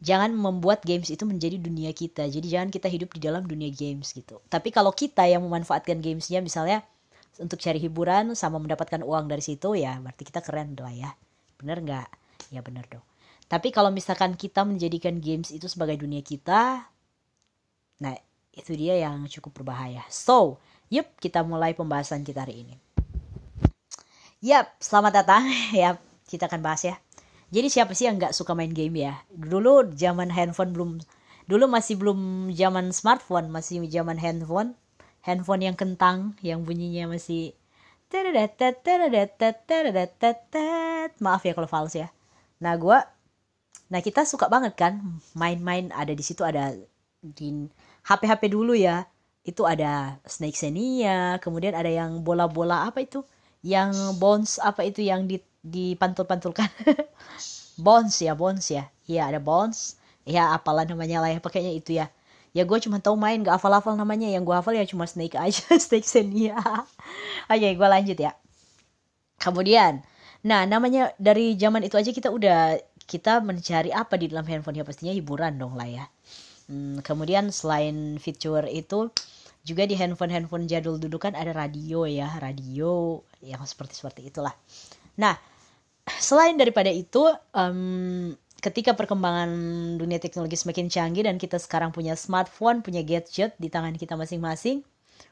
jangan membuat games itu menjadi dunia kita. Jadi jangan kita hidup di dalam dunia games gitu. Tapi kalau kita yang memanfaatkan gamesnya misalnya untuk cari hiburan sama mendapatkan uang dari situ ya berarti kita keren lah ya. Bener nggak? Ya bener dong. Tapi kalau misalkan kita menjadikan games itu sebagai dunia kita, nah itu dia yang cukup berbahaya. So, yuk kita mulai pembahasan kita hari ini. Yap, selamat datang. (laughs) ya, kita akan bahas ya. Jadi siapa sih yang nggak suka main game ya? Dulu zaman handphone belum, dulu masih belum zaman smartphone, masih zaman handphone, handphone yang kentang, yang bunyinya masih maaf ya kalau fals ya nah gue nah kita suka banget kan main-main ada di situ ada di HP-HP dulu ya itu ada Snake Xenia kemudian ada yang bola-bola apa itu yang bounce apa itu yang di dipantul-pantulkan? (laughs) Bounce ya bounce ya. Iya ada bounce ya apalah namanya lah ya pakainya itu ya. Ya gue cuma tahu main gak hafal-hafal namanya. Yang gue hafal ya cuma Snake aja (laughs) Snake Xenia. Oke gue lanjut ya. Kemudian nah namanya dari zaman itu aja kita udah kita mencari apa di dalam handphone ya? Pastinya hiburan dong lah ya. Hmm, kemudian selain fitur itu juga di handphone-handphone jadul dulu kan ada radio ya radio yang seperti seperti itulah nah selain daripada itu um, ketika perkembangan dunia teknologi semakin canggih dan kita sekarang punya smartphone, punya gadget di tangan kita masing-masing,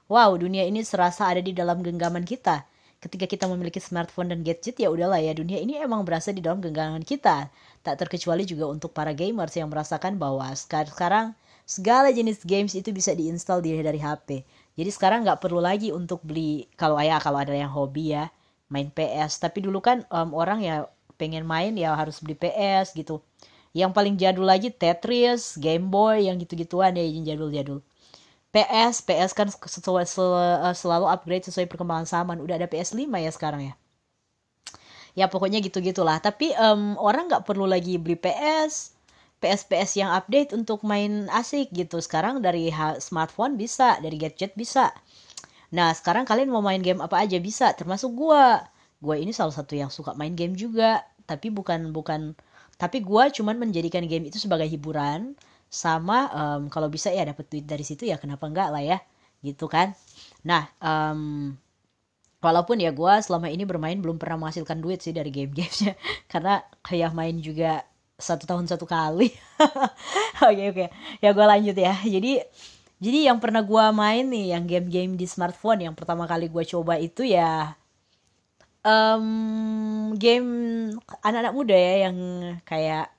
wow, dunia ini serasa ada di dalam genggaman kita. Ketika kita memiliki smartphone dan gadget ya udahlah ya dunia ini emang berasa di dalam genggaman kita. Tak terkecuali juga untuk para gamers yang merasakan bahwa sekarang segala jenis games itu bisa diinstal di dari HP. Jadi sekarang nggak perlu lagi untuk beli kalau ayah kalau ada yang hobi ya main PS. Tapi dulu kan um, orang ya pengen main ya harus beli PS gitu. Yang paling jadul lagi Tetris Game Boy yang gitu-gituan ya yang jadul-jadul. PS PS kan sesuai eh, selalu upgrade sesuai perkembangan zaman. Udah ada PS5 ya sekarang ya. Ya pokoknya gitu gitulah tapi um, orang nggak perlu lagi beli PS PS PS yang update untuk main asik gitu. Sekarang dari smartphone bisa dari gadget bisa. Nah sekarang kalian mau main game apa aja bisa termasuk gua. Gue ini salah satu yang suka main game juga. Tapi bukan bukan tapi gue cuman menjadikan game itu sebagai hiburan. Sama um, kalau bisa ya dapat duit dari situ ya kenapa enggak lah ya gitu kan. Nah um, walaupun ya gue selama ini bermain belum pernah menghasilkan duit sih dari game-gamenya. (laughs) Karena kayak main juga satu tahun satu kali (laughs) oke oke okay, okay. ya gue lanjut ya jadi jadi yang pernah gue main nih yang game-game di smartphone yang pertama kali gue coba itu ya um, game anak-anak muda ya yang kayak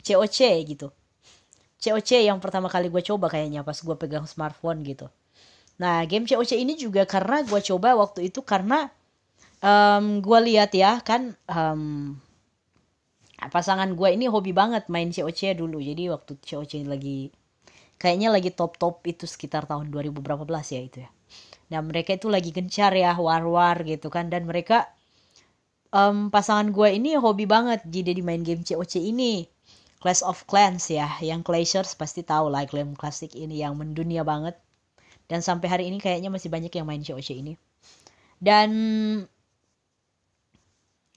COC gitu. COC yang pertama kali gue coba kayaknya pas gue pegang smartphone gitu. Nah game COC ini juga karena gue coba waktu itu karena um, gue lihat ya kan um, pasangan gue ini hobi banget main COC dulu. Jadi waktu COC lagi kayaknya lagi top-top itu sekitar tahun 2000 berapa belas ya itu ya. Nah mereka itu lagi gencar ya war-war gitu kan dan mereka um, pasangan gue ini hobi banget jadi di main game COC ini. Clash of Clans ya, yang Clashers pasti tahu lah game klasik ini yang mendunia banget. Dan sampai hari ini kayaknya masih banyak yang main COC ini. Dan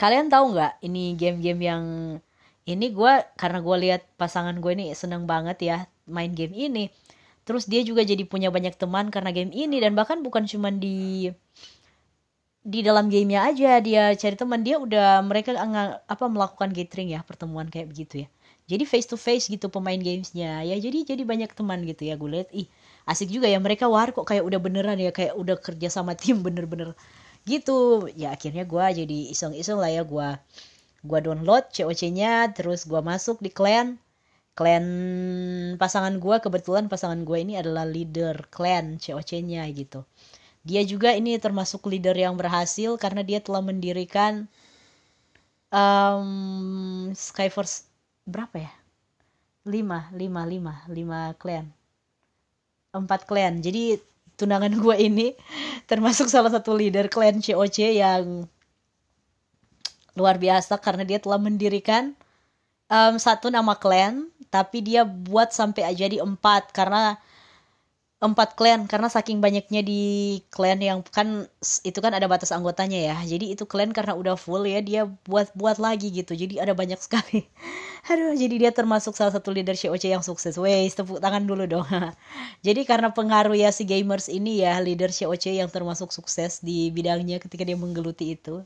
kalian tahu nggak ini game-game yang ini gue karena gue lihat pasangan gue ini seneng banget ya main game ini. Terus dia juga jadi punya banyak teman karena game ini dan bahkan bukan cuma di di dalam gamenya aja dia cari teman dia udah mereka apa melakukan gathering ya pertemuan kayak begitu ya. Jadi face to face gitu pemain gamesnya ya jadi jadi banyak teman gitu ya gue lihat. Ih asik juga ya mereka war kok kayak udah beneran ya kayak udah kerja sama tim bener-bener gitu ya akhirnya gue jadi iseng-iseng lah ya gue gue download COC-nya terus gue masuk di clan clan pasangan gue kebetulan pasangan gue ini adalah leader clan COC-nya gitu. Dia juga ini termasuk leader yang berhasil karena dia telah mendirikan um, Skyforce berapa ya? lima lima lima lima clan. Empat clan. Jadi tunangan gue ini termasuk salah satu leader clan COC yang luar biasa karena dia telah mendirikan um, satu nama clan tapi dia buat sampai jadi empat karena empat clan karena saking banyaknya di clan yang kan itu kan ada batas anggotanya ya. Jadi itu clan karena udah full ya dia buat buat lagi gitu. Jadi ada banyak sekali. (laughs) Aduh jadi dia termasuk salah satu leader COC yang sukses. Wes tepuk tangan dulu dong. (laughs) Jadi karena pengaruh ya si gamers ini ya leader COC yang termasuk sukses di bidangnya ketika dia menggeluti itu.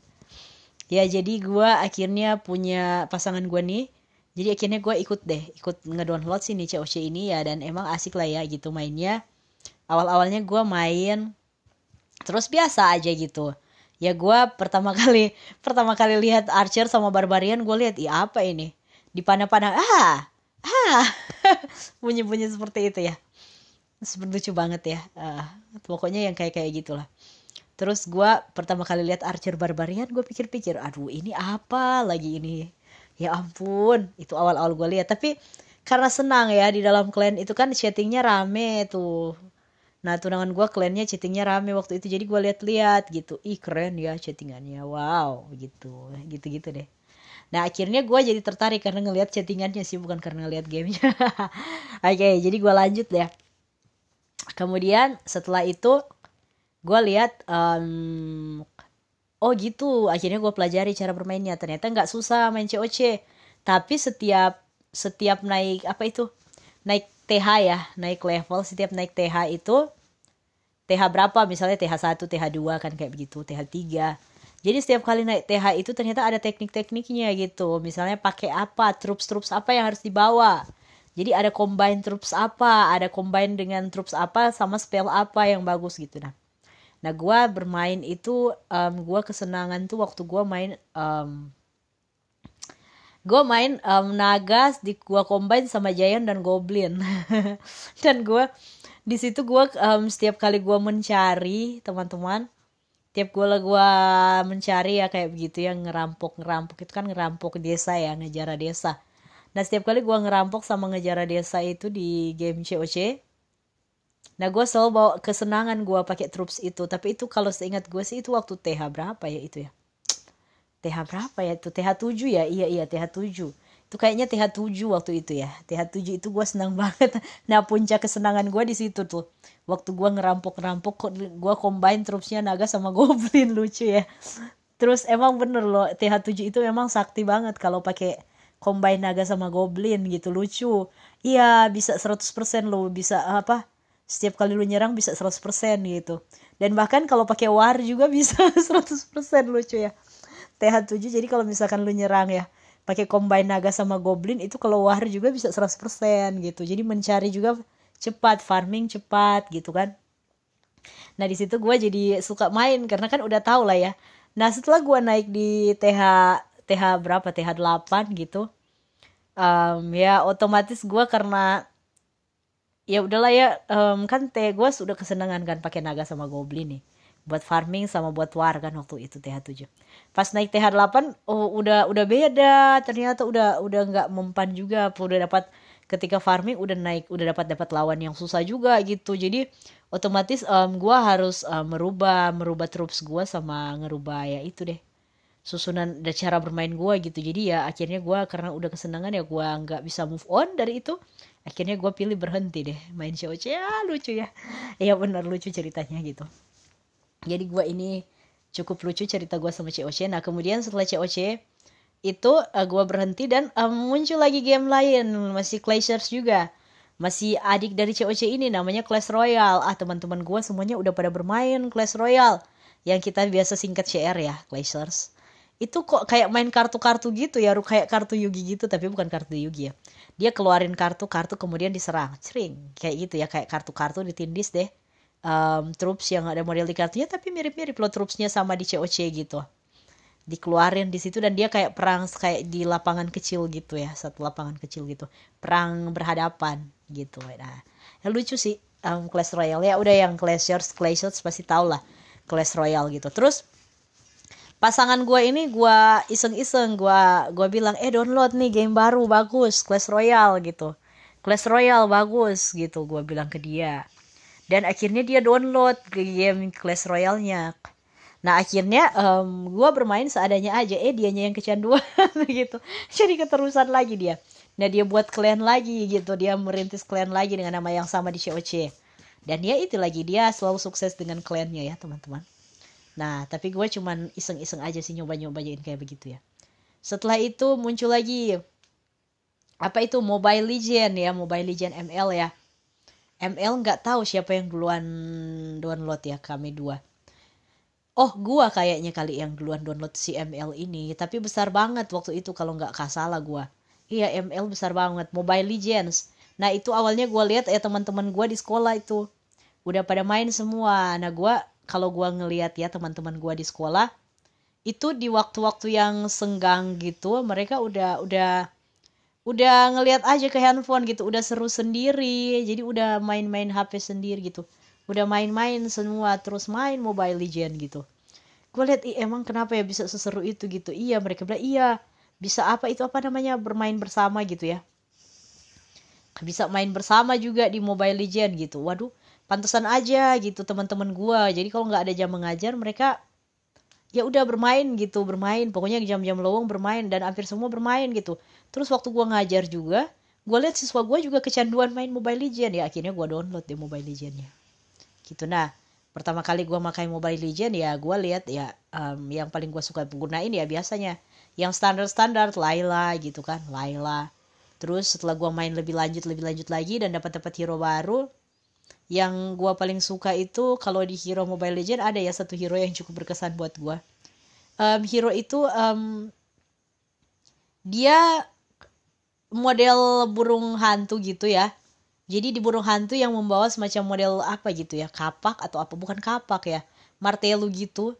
Ya jadi gue akhirnya punya pasangan gue nih. Jadi akhirnya gue ikut deh ikut ngedownload sih nih COC ini ya. Dan emang asik lah ya gitu mainnya awal-awalnya gue main terus biasa aja gitu. Ya gue pertama (laughs) kali pertama kali lihat Archer sama Barbarian gue lihat iya apa ini? Di panah-panah ah ah. (laughs) Bunyi-bunyi seperti itu ya. Seperti lucu banget ya. Uh, pokoknya yang kayak kayak gitulah. Terus gue pertama kali lihat Archer Barbarian gue pikir-pikir aduh ini apa lagi ini? Ya ampun itu awal-awal gue lihat. Tapi karena senang ya di dalam clan itu kan chattingnya rame tuh nah tunangan gue clannya chattingnya rame waktu itu jadi gue lihat-lihat gitu. Ih keren ya chattingannya. Wow gitu. Gitu-gitu deh. Nah akhirnya gue jadi tertarik karena ngelihat chattingannya sih bukan karena ngelihat gamenya. (laughs) Oke okay, jadi gue lanjut deh. Kemudian setelah itu gue lihat um, oh gitu. Akhirnya gue pelajari cara bermainnya. Ternyata nggak susah main COC tapi setiap setiap naik apa itu? Naik TH ya naik level setiap naik TH itu TH berapa? Misalnya TH 1 TH 2 kan kayak begitu TH 3 jadi setiap kali naik TH itu ternyata ada teknik-tekniknya gitu. Misalnya pakai apa? Troops-troops apa yang harus dibawa? Jadi ada combine troops apa? Ada combine dengan troops apa sama spell apa yang bagus gitu. Nah nah gue bermain itu um, gue kesenangan tuh waktu gue main um, gue main um, nagas di gue combine sama giant dan goblin. (laughs) Dan gue di situ gue um, setiap kali gue mencari teman-teman tiap gue gua mencari ya kayak begitu ya ngerampok ngerampok itu kan ngerampok desa ya ngejara desa. Nah setiap kali gue ngerampok sama ngejara desa itu di game COC nah gue selalu bawa kesenangan gue pakai troops itu. Tapi itu kalau seingat gue sih itu waktu TH berapa ya itu ya? TH berapa ya itu? TH 7 ya? Iya iya TH 7 itu kayaknya TH 7 waktu itu ya. TH 7 itu gue senang (laughs) banget. Nah puncak kesenangan gue di situ tuh. Waktu gue ngerampok-ngerampok gue combine troopsnya naga sama (laughs) goblin lucu ya. Terus emang bener loh TH 7 itu memang sakti banget kalau pakai combine naga sama goblin gitu lucu. Iya bisa 100% lo bisa apa setiap kali lu nyerang bisa 100% gitu. Dan bahkan kalau pakai war juga (laughs) bisa 100% lucu ya. TH7 jadi kalau misalkan lu nyerang ya pakai combine naga sama goblin itu keluar juga bisa 100% gitu. Jadi mencari juga cepat farming cepat gitu kan. Nah di situ gue jadi suka main karena kan udah tau lah ya. Nah setelah gue naik di TH TH berapa? TH 8 gitu. Um, ya otomatis gue karena ya udahlah ya um, kan teh gue sudah kesenangan kan pakai naga sama goblin nih buat farming sama buat war kan waktu itu TH7 pas naik TH8 oh udah udah beda. Ternyata udah udah nggak mempan juga. Udah dapat ketika farming udah naik udah dapat dapat lawan yang susah juga gitu. Jadi otomatis um, gue harus um, merubah merubah troops gue sama ngerubah ya itu deh. Susunan dan cara bermain gue gitu. Jadi ya akhirnya gue karena udah kesenangan ya gue nggak bisa move on dari itu akhirnya gue pilih berhenti deh main COC ya lucu ya. Ya benar lucu ceritanya gitu jadi gue ini cukup lucu cerita gue sama COC nah kemudian setelah COC itu uh, eh, gue berhenti dan um, muncul lagi game lain. Masih Clashers juga. Masih adik dari COC ini namanya Clash Royale. Ah teman-teman gue semuanya udah pada bermain Clash Royale. Yang kita biasa singkat CR ya Clashers. Itu kok kayak main kartu-kartu gitu ya kayak kartu Yugi gitu tapi bukan kartu Yugi ya. Dia keluarin kartu-kartu kemudian diserang. Sering kayak gitu ya kayak kartu-kartu ditindis deh um, troops yang ada model di kartunya tapi mirip-mirip lo troopsnya sama di COC gitu. Dikeluarin di situ dan dia kayak perang kayak di lapangan kecil gitu ya satu lapangan kecil gitu. Perang berhadapan gitu. Nah ya lucu sih um, Clash Royale. Ya udah yang Clashers Clashers pasti tau lah Clash Royale gitu. Terus pasangan gue ini gue iseng-iseng gue gue bilang eh download nih game baru bagus Clash Royale gitu. Clash Royale bagus gitu gue bilang ke dia dan akhirnya dia download ke game Clash Royale-nya. Nah akhirnya um, gue bermain seadanya aja. Eh dianya yang kecanduan (laughs) gitu. Jadi keterusan lagi dia. Nah dia buat clan lagi gitu. Dia merintis clan lagi dengan nama yang sama di COC dan ya itu lagi. Dia selalu sukses dengan clannya ya teman-teman. Nah tapi gue cuman iseng-iseng aja sih nyoba-nyobain kayak begitu ya. Setelah itu muncul lagi apa itu? Mobile Legend ya Mobile Legend ML ya ML nggak tahu siapa yang duluan download ya kami dua. Oh gua kayaknya kali yang duluan download si ML ini tapi besar banget waktu itu kalau nggak salah gua. Iya ML besar banget Mobile Legends. Nah itu awalnya gua lihat ya teman-teman gua di sekolah itu. Udah pada main semua. Nah gua kalau gua ngelihat ya teman-teman gua di sekolah itu di waktu-waktu yang senggang gitu mereka udah udah udah ngelihat aja ke handphone gitu udah seru sendiri. Jadi udah main-main HP sendiri gitu. Udah main-main semua terus main Mobile Legend gitu. Gue lihat Ih, emang kenapa ya bisa seseru itu gitu? Iya mereka bilang iya bisa apa itu apa namanya bermain bersama gitu ya. Bisa main bersama juga di Mobile Legend gitu. Waduh pantesan aja gitu teman-teman gue jadi kalau nggak ada jam mengajar mereka ya udah bermain gitu bermain. Pokoknya jam-jam lowong bermain dan hampir semua bermain gitu terus waktu gue ngajar juga gue lihat siswa gue juga kecanduan main Mobile Legend ya akhirnya gue download di Mobile Legendnya gitu. Nah pertama kali gue makai Mobile Legend ya gue lihat ya um, yang paling gue suka gunain ya biasanya yang standar standar Layla gitu kan Layla terus setelah gue main lebih lanjut lebih lanjut lagi dan dapat dapat hero baru yang gue paling suka itu kalau di hero Mobile Legend ada ya satu hero yang cukup berkesan buat gue um, hero itu um, dia model burung hantu gitu ya. Jadi di burung hantu yang membawa semacam model apa gitu ya, kapak atau apa bukan kapak ya, martelu gitu,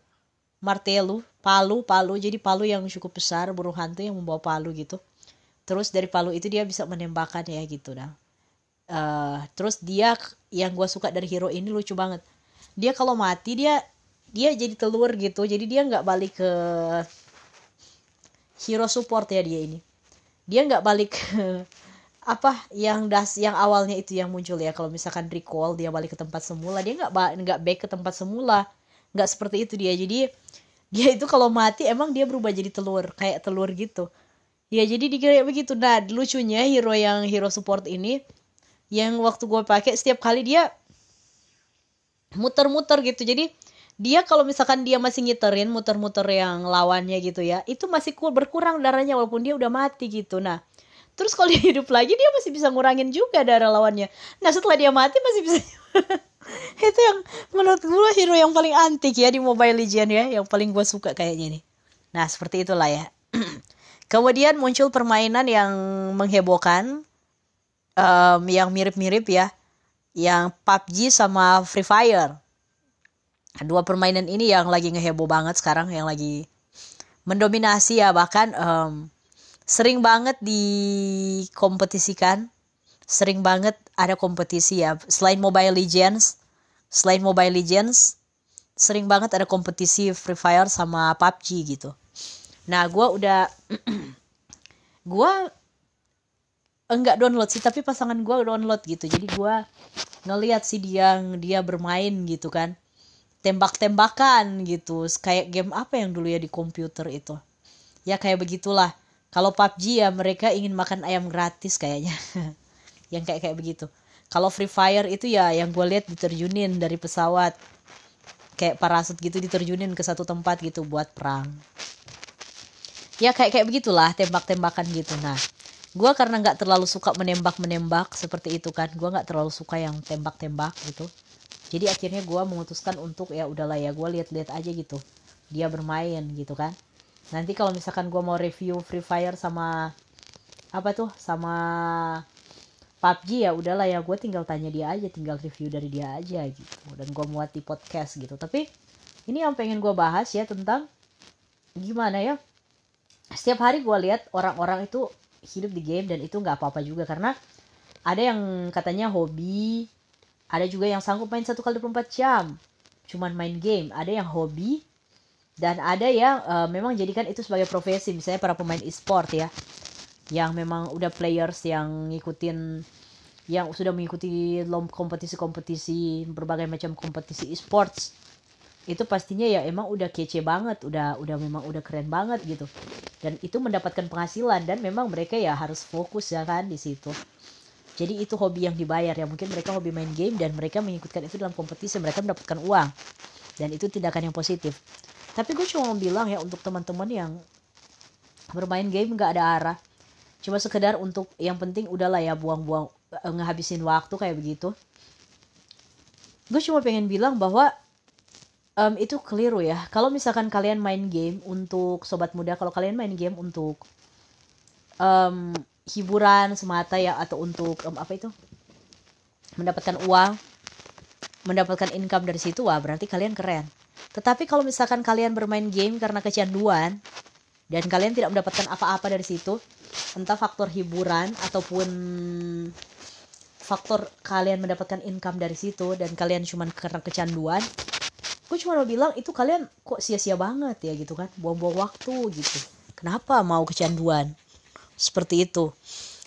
martelu, palu, palu. Jadi palu yang cukup besar, burung hantu yang membawa palu gitu. Terus dari palu itu dia bisa menembakkan ya gitu nah. Uh, terus dia yang gue suka dari hero ini lucu banget. Dia kalau mati dia dia jadi telur gitu. Jadi dia nggak balik ke hero support ya dia ini dia nggak balik ke apa yang das yang awalnya itu yang muncul ya. Kalau misalkan recall dia balik ke tempat semula. Dia nggak nggak back ke tempat semula. Nggak seperti itu dia. Jadi dia itu kalau mati emang dia berubah jadi telur. Kayak telur gitu. Ya jadi dikira begitu. Nah lucunya hero yang hero support ini yang waktu gue pakai setiap kali dia muter-muter gitu. Jadi dia kalau misalkan dia masih ngiterin muter-muter yang lawannya gitu ya itu masih berkurang darahnya walaupun dia udah mati gitu. Nah terus kalau dia hidup lagi dia masih bisa ngurangin juga darah lawannya. Nah setelah dia mati masih bisa (laughs) itu yang menurut gue hero yang paling antik ya di Mobile Legend ya yang paling gue suka kayaknya nih. Nah seperti itulah ya. (clears throat) Kemudian muncul permainan yang menghebohkan um, yang mirip-mirip ya yang PUBG sama Free Fire dua permainan ini yang lagi ngeheboh banget sekarang yang lagi mendominasi ya bahkan um, sering banget dikompetisikan. Sering banget ada kompetisi ya. Selain Mobile Legends selain Mobile Legends sering banget ada kompetisi Free Fire sama PUBG gitu. Nah gue udah (clears throat) gue enggak download sih tapi pasangan gue download gitu. Jadi gue ngeliat sih dia dia bermain gitu kan tembak-tembakan gitu. Kayak game apa yang dulu ya di komputer itu? Ya kayak begitulah. Kalau PUBG ya mereka ingin makan ayam gratis kayaknya. (laughs) Yang kayak kayak begitu. Kalau Free Fire itu ya yang gue lihat diterjunin dari pesawat. Kayak parasut gitu diterjunin ke satu tempat gitu buat perang. Ya kayak kayak begitulah tembak-tembakan gitu. Nah gue karena nggak terlalu suka menembak menembak seperti itu kan. Gue nggak terlalu suka yang tembak-tembak gitu jadi akhirnya gue memutuskan untuk ya udahlah ya gue lihat-lihat aja gitu. Dia bermain gitu kan. Nanti kalau misalkan gue mau review Free Fire sama apa tuh sama PUBG ya udahlah ya gue tinggal tanya dia aja tinggal review dari dia aja gitu. Dan gue muat di podcast gitu. Tapi ini yang pengen gue bahas ya tentang gimana ya setiap hari gue lihat orang-orang itu hidup di game dan itu nggak apa-apa juga. Karena ada yang katanya hobi ada juga yang sanggup main satu kali 24 jam. Cuman main game. Ada yang hobi. Dan ada yang uh, memang jadikan itu sebagai profesi. Misalnya para pemain e-sport ya. Yang memang udah players yang ngikutin yang sudah mengikuti kompetisi-kompetisi berbagai macam kompetisi e-sports. Itu pastinya ya emang udah kece banget. Udah udah memang udah keren banget gitu. Dan itu mendapatkan penghasilan. Dan memang mereka ya harus fokus ya kan di situ jadi itu hobi yang dibayar ya. Mungkin mereka hobi main game dan mereka mengikutkan itu dalam kompetisi mereka mendapatkan uang. Dan itu tindakan yang positif. Tapi gue cuma mau bilang ya untuk teman-teman yang bermain game nggak ada arah. Cuma sekedar untuk yang penting udahlah ya buang-buang eh, ngehabisin waktu kayak begitu. Gue cuma pengen bilang bahwa um, itu keliru ya. Kalau misalkan kalian main game untuk sobat muda kalau kalian main game untuk um, hiburan semata ya atau untuk um, apa itu? Mendapatkan uang mendapatkan income dari situ wah berarti kalian keren. Tetapi kalau misalkan kalian bermain game karena kecanduan dan kalian tidak mendapatkan apa-apa dari situ entah faktor hiburan ataupun faktor kalian mendapatkan income dari situ dan kalian cuman karena kecanduan gue cuma mau bilang itu kalian kok sia-sia banget ya gitu kan? Buang-buang waktu gitu. Kenapa mau kecanduan seperti itu.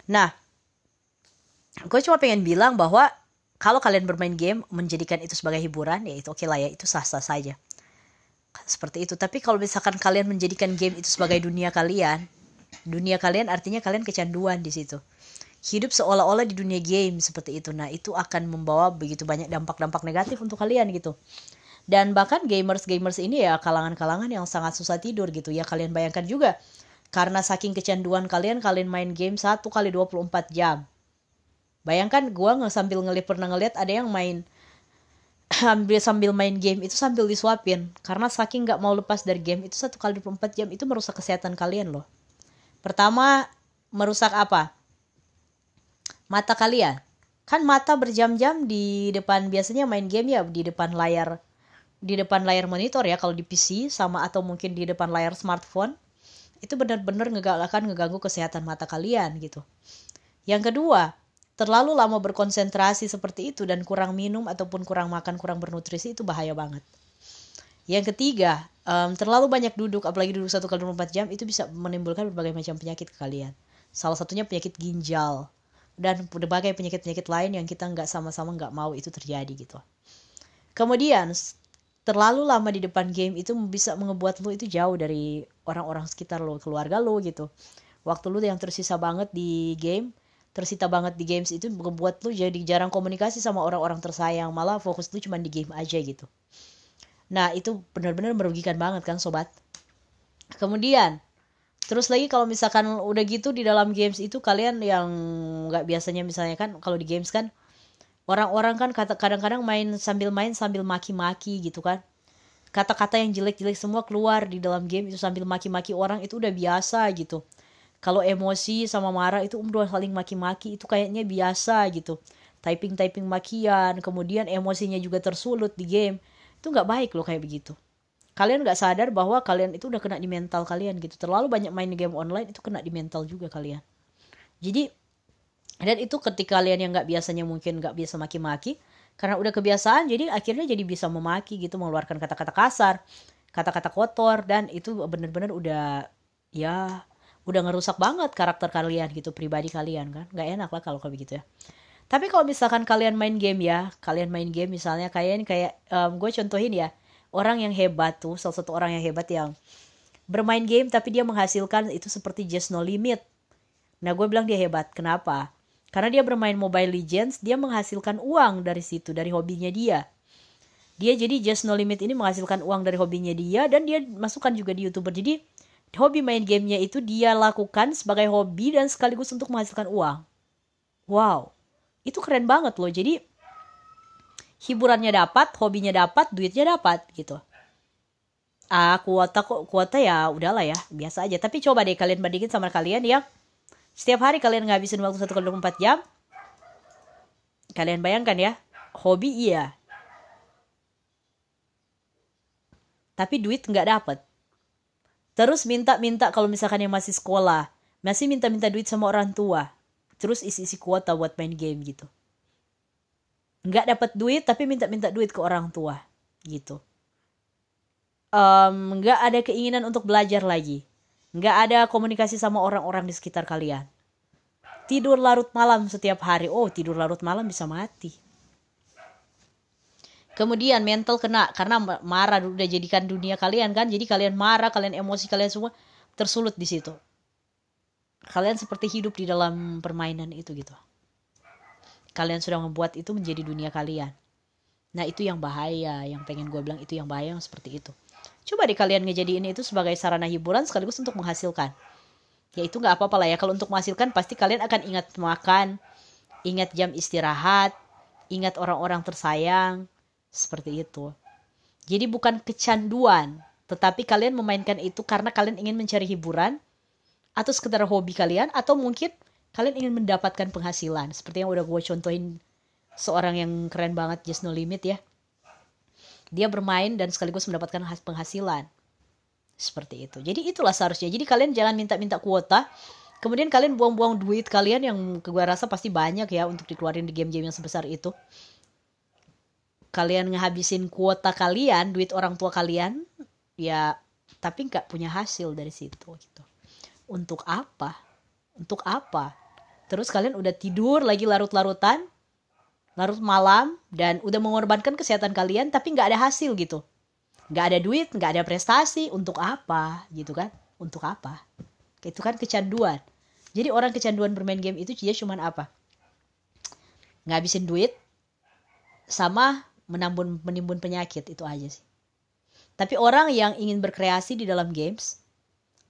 Nah gue cuma pengen bilang bahwa kalau kalian bermain game menjadikan itu sebagai hiburan ya itu oke lah ya itu sah-sah saja. Seperti itu. Tapi kalau misalkan kalian menjadikan game itu sebagai dunia kalian dunia kalian artinya kalian kecanduan di situ. Hidup seolah-olah di dunia game seperti itu. Nah itu akan membawa begitu banyak dampak-dampak negatif untuk kalian gitu. Dan bahkan gamers-gamers ini ya kalangan-kalangan yang sangat susah tidur gitu ya. Kalian bayangkan juga karena saking kecanduan kalian kalian main game satu kali 24 jam Bayangkan gue nggak sambil ngeliat pernah ngeliat ada yang main (clears throat) ambil sambil main game itu sambil disuapin karena saking nggak mau lepas dari game itu satu kali 24 jam itu merusak kesehatan kalian loh. Pertama merusak apa? Mata kalian. Kan mata berjam-jam di depan biasanya main game ya di depan layar di depan layar monitor ya kalau di PC sama atau mungkin di depan layar smartphone itu benar-benar nggak akan ngeganggu kesehatan mata kalian gitu. Yang kedua, terlalu lama berkonsentrasi seperti itu dan kurang minum ataupun kurang makan, kurang bernutrisi itu bahaya banget. Yang ketiga, um, terlalu banyak duduk, apalagi duduk satu kali 24 jam, itu bisa menimbulkan berbagai macam penyakit ke kalian. Salah satunya penyakit ginjal dan berbagai penyakit-penyakit lain yang kita nggak sama-sama nggak mau itu terjadi gitu. Kemudian terlalu lama di depan game itu bisa mengebuat lo itu jauh dari orang-orang sekitar lo, keluarga lo gitu. Waktu lo yang tersisa banget di game tersita banget di games itu membuat lu jadi jarang komunikasi sama orang-orang tersayang. Malah fokus lu cuma di game aja gitu. Nah itu benar-benar merugikan banget kan sobat? Kemudian terus lagi kalau misalkan udah gitu di dalam games itu kalian yang nggak biasanya misalnya kan kalau di games kan orang-orang kan kadang-kadang main sambil main sambil maki-maki gitu kan. Kata-kata yang jelek-jelek semua keluar di dalam game itu sambil maki-maki orang itu udah biasa gitu. Kalau emosi sama marah itu udah saling maki-maki itu kayaknya biasa gitu. Typing typing makian kemudian emosinya juga tersulut di game itu nggak baik loh kayak begitu. Kalian nggak sadar bahwa kalian itu udah kena di mental kalian gitu. Terlalu banyak main game online itu kena di mental juga kalian. Jadi dan itu ketika kalian yang nggak biasanya mungkin nggak biasa maki-maki karena udah kebiasaan jadi akhirnya jadi bisa memaki gitu mengeluarkan kata-kata kasar kata-kata kotor dan itu bener-bener udah ya udah ngerusak banget karakter kalian gitu pribadi kalian kan. Nggak enak lah kalau kayak begitu ya. Tapi kalau misalkan kalian main game ya kalian main game misalnya kayak kayak um, gue contohin ya orang yang hebat tuh salah satu orang yang hebat yang bermain game tapi dia menghasilkan itu seperti just no limit. Nah gue bilang dia hebat kenapa karena dia bermain Mobile Legends dia menghasilkan uang dari situ dari hobinya dia dia jadi just no limit ini menghasilkan uang dari hobinya dia dan dia masukkan juga di youtuber jadi hobi main gamenya itu dia lakukan sebagai hobi dan sekaligus untuk menghasilkan uang. Wow, itu keren banget loh. Jadi hiburannya dapat, hobinya dapat, duitnya dapat gitu. Ah, kuota kok kuota ya udahlah ya, biasa aja. Tapi coba deh kalian bandingin sama kalian yang setiap hari kalian ngabisin waktu satu kali empat jam. Kalian bayangkan ya, hobi iya. Tapi duit nggak dapet Terus minta-minta kalau misalkan yang masih sekolah, masih minta-minta duit sama orang tua. Terus isi-isi kuota buat main game gitu. Nggak dapat duit tapi minta-minta duit ke orang tua gitu. Um, nggak ada keinginan untuk belajar lagi. Nggak ada komunikasi sama orang-orang di sekitar kalian. Tidur larut malam setiap hari. Oh, tidur larut malam bisa mati. Kemudian mental kena karena marah udah jadikan dunia kalian kan. Jadi kalian marah, kalian emosi kalian semua tersulut di situ. Kalian seperti hidup di dalam permainan itu gitu. Kalian sudah membuat itu menjadi dunia kalian. Nah itu yang bahaya, yang pengen gue bilang itu yang bahaya yang seperti itu. Coba deh kalian ngejadiin itu sebagai sarana hiburan sekaligus untuk menghasilkan. Ya itu nggak apa-apa lah ya. Kalau untuk menghasilkan pasti kalian akan ingat makan, ingat jam istirahat, ingat orang-orang tersayang, seperti itu. Jadi bukan kecanduan, tetapi kalian memainkan itu karena kalian ingin mencari hiburan atau sekedar hobi kalian atau mungkin kalian ingin mendapatkan penghasilan. Seperti yang udah gue contohin seorang yang keren banget Just No Limit ya. Dia bermain dan sekaligus mendapatkan penghasilan. Seperti itu. Jadi itulah seharusnya. Jadi kalian jangan minta-minta kuota kemudian kalian buang-buang duit kalian yang gue rasa pasti banyak ya untuk dikeluarin di game-game yang sebesar itu kalian ngehabisin kuota kalian duit orang tua kalian ya tapi nggak punya hasil dari situ gitu untuk apa untuk apa terus kalian udah tidur lagi larut-larutan larut malam dan udah mengorbankan kesehatan kalian tapi nggak ada hasil gitu. Nggak ada duit nggak ada prestasi. Untuk apa? Gitu kan? Untuk apa? Itu kan kecanduan. Jadi orang kecanduan bermain game itu dia cuman apa? Ngabisin duit sama menambun menimbun penyakit. Itu aja sih. Tapi orang yang ingin berkreasi di dalam games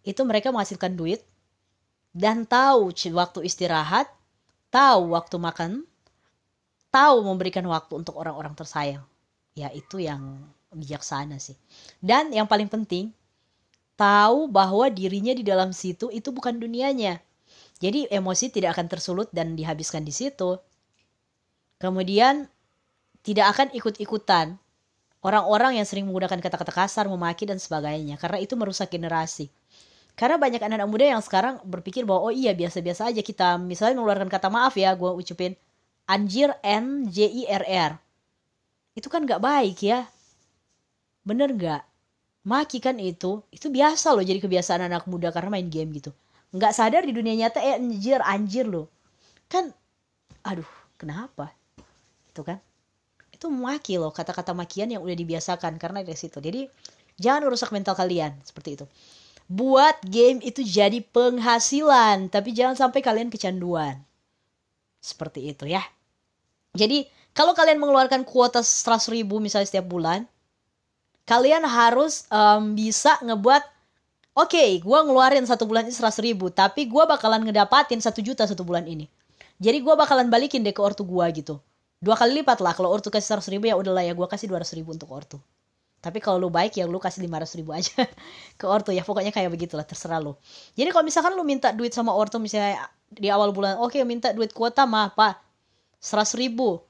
itu mereka menghasilkan duit dan tahu waktu istirahat tahu waktu makan tahu memberikan waktu untuk orang-orang tersayang. Ya itu yang bijaksana sih. Dan yang paling penting tahu bahwa dirinya di dalam situ itu bukan dunianya. Jadi emosi tidak akan tersulut dan dihabiskan di situ. Kemudian tidak akan ikut-ikutan orang-orang yang sering menggunakan kata-kata kasar, memaki dan sebagainya. Karena itu merusak generasi. Karena banyak anak-anak muda yang sekarang berpikir bahwa oh iya biasa-biasa aja kita. Misalnya mengeluarkan kata maaf ya, gue ucapin anjir N J I R R. Itu kan gak baik ya. Bener gak? Maki kan itu, itu biasa loh jadi kebiasaan anak muda karena main game gitu. Nggak sadar di dunia nyata eh anjir anjir loh. Kan aduh kenapa? Itu kan itu maki loh kata-kata makian yang udah dibiasakan karena dari situ jadi jangan rusak mental kalian seperti itu buat game itu jadi penghasilan tapi jangan sampai kalian kecanduan seperti itu ya. Jadi kalau kalian mengeluarkan kuota 100 ribu misalnya setiap bulan kalian harus um, bisa ngebuat oke okay, gue ngeluarin satu bulan ini 100 ribu tapi gue bakalan ngedapatin satu juta satu bulan ini. Jadi gue bakalan balikin deh ke ortu gue gitu. Dua kali lipat lah kalau ortu kasih seratus ribu ya udahlah ya gue kasih dua ratus ribu untuk ortu tapi kalau lu baik ya lu kasih lima ratus ribu aja (laughs) ke ortu ya. Pokoknya kayak begitulah terserah lu. Jadi kalau misalkan lu minta duit sama ortu misalnya di awal bulan oke okay, minta duit kuota mah pak seratus ribu.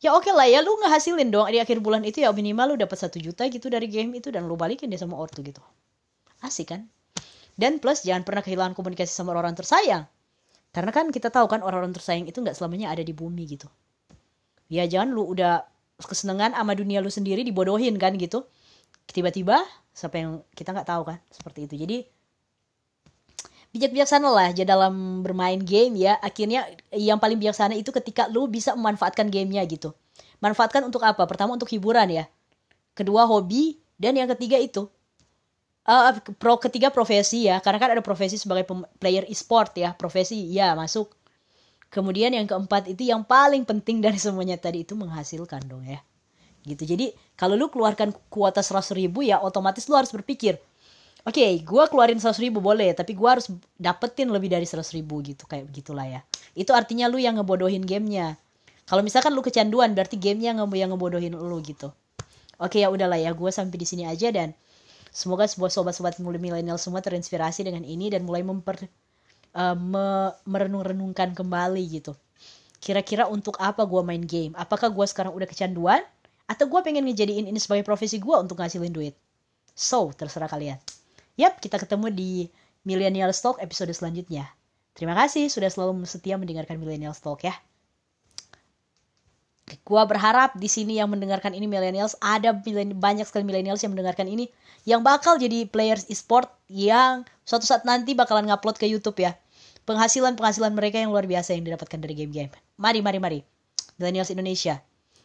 Ya oke okay lah ya lu ngehasilin dong. Di akhir bulan itu ya minimal lu dapat satu juta gitu dari game itu dan lu balikin dia sama ortu gitu. Asik kan? Dan plus jangan pernah kehilangan komunikasi sama orang tersayang. Karena kan kita tahu kan orang-orang tersayang itu nggak selamanya ada di bumi gitu. Ya jangan lu udah kesenangan sama dunia lu sendiri dibodohin kan gitu. Tiba-tiba siapa yang kita nggak tahu kan seperti itu. Jadi bijak-bijaksana lah aja dalam bermain game ya. Akhirnya yang paling bijaksana itu ketika lu bisa memanfaatkan gamenya gitu. Manfaatkan untuk apa? Pertama untuk hiburan ya. Kedua hobi. Dan yang ketiga itu. Uh, pro ketiga profesi ya. Karena kan ada profesi sebagai player e-sport ya. Profesi ya masuk Kemudian yang keempat itu yang paling penting dari semuanya tadi itu menghasilkan dong ya. Gitu. Jadi kalau lu keluarkan kuota 100 ribu ya otomatis lu harus berpikir. Oke, okay, gue keluarin 100 ribu boleh, tapi gue harus dapetin lebih dari 100 ribu gitu. Kayak begitulah ya. Itu artinya lu yang ngebodohin gamenya. Kalau misalkan lu kecanduan, berarti gamenya yang, yang ngebodohin lu gitu. Oke okay, ya udahlah ya, gue sampai di sini aja dan semoga sebuah sobat-sobat milenial semua terinspirasi dengan ini dan mulai memper uh, me merenung-renungkan kembali gitu. Kira-kira untuk apa gue main game? Apakah gue sekarang udah kecanduan? Atau gue pengen ngejadiin ini sebagai profesi gue untuk ngasilin duit? So, terserah kalian. Yap, kita ketemu di Millennial Stock episode selanjutnya. Terima kasih sudah selalu setia mendengarkan Millennial Stock ya. Gua berharap di sini yang mendengarkan ini millennials ada banyak sekali millennials yang mendengarkan ini yang bakal jadi players e-sport yang suatu saat nanti bakalan ngupload ke YouTube ya penghasilan-penghasilan mereka yang luar biasa yang didapatkan dari game-game. Mari, mari, mari. Millennials Indonesia,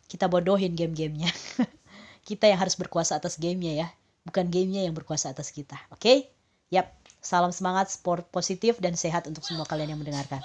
kita bodohin game-gamenya. (laughs) kita yang harus berkuasa atas gamenya ya. Bukan gamenya yang berkuasa atas kita. Oke? Okay? Yap. Salam semangat, sport positif, dan sehat untuk semua kalian yang mendengarkan.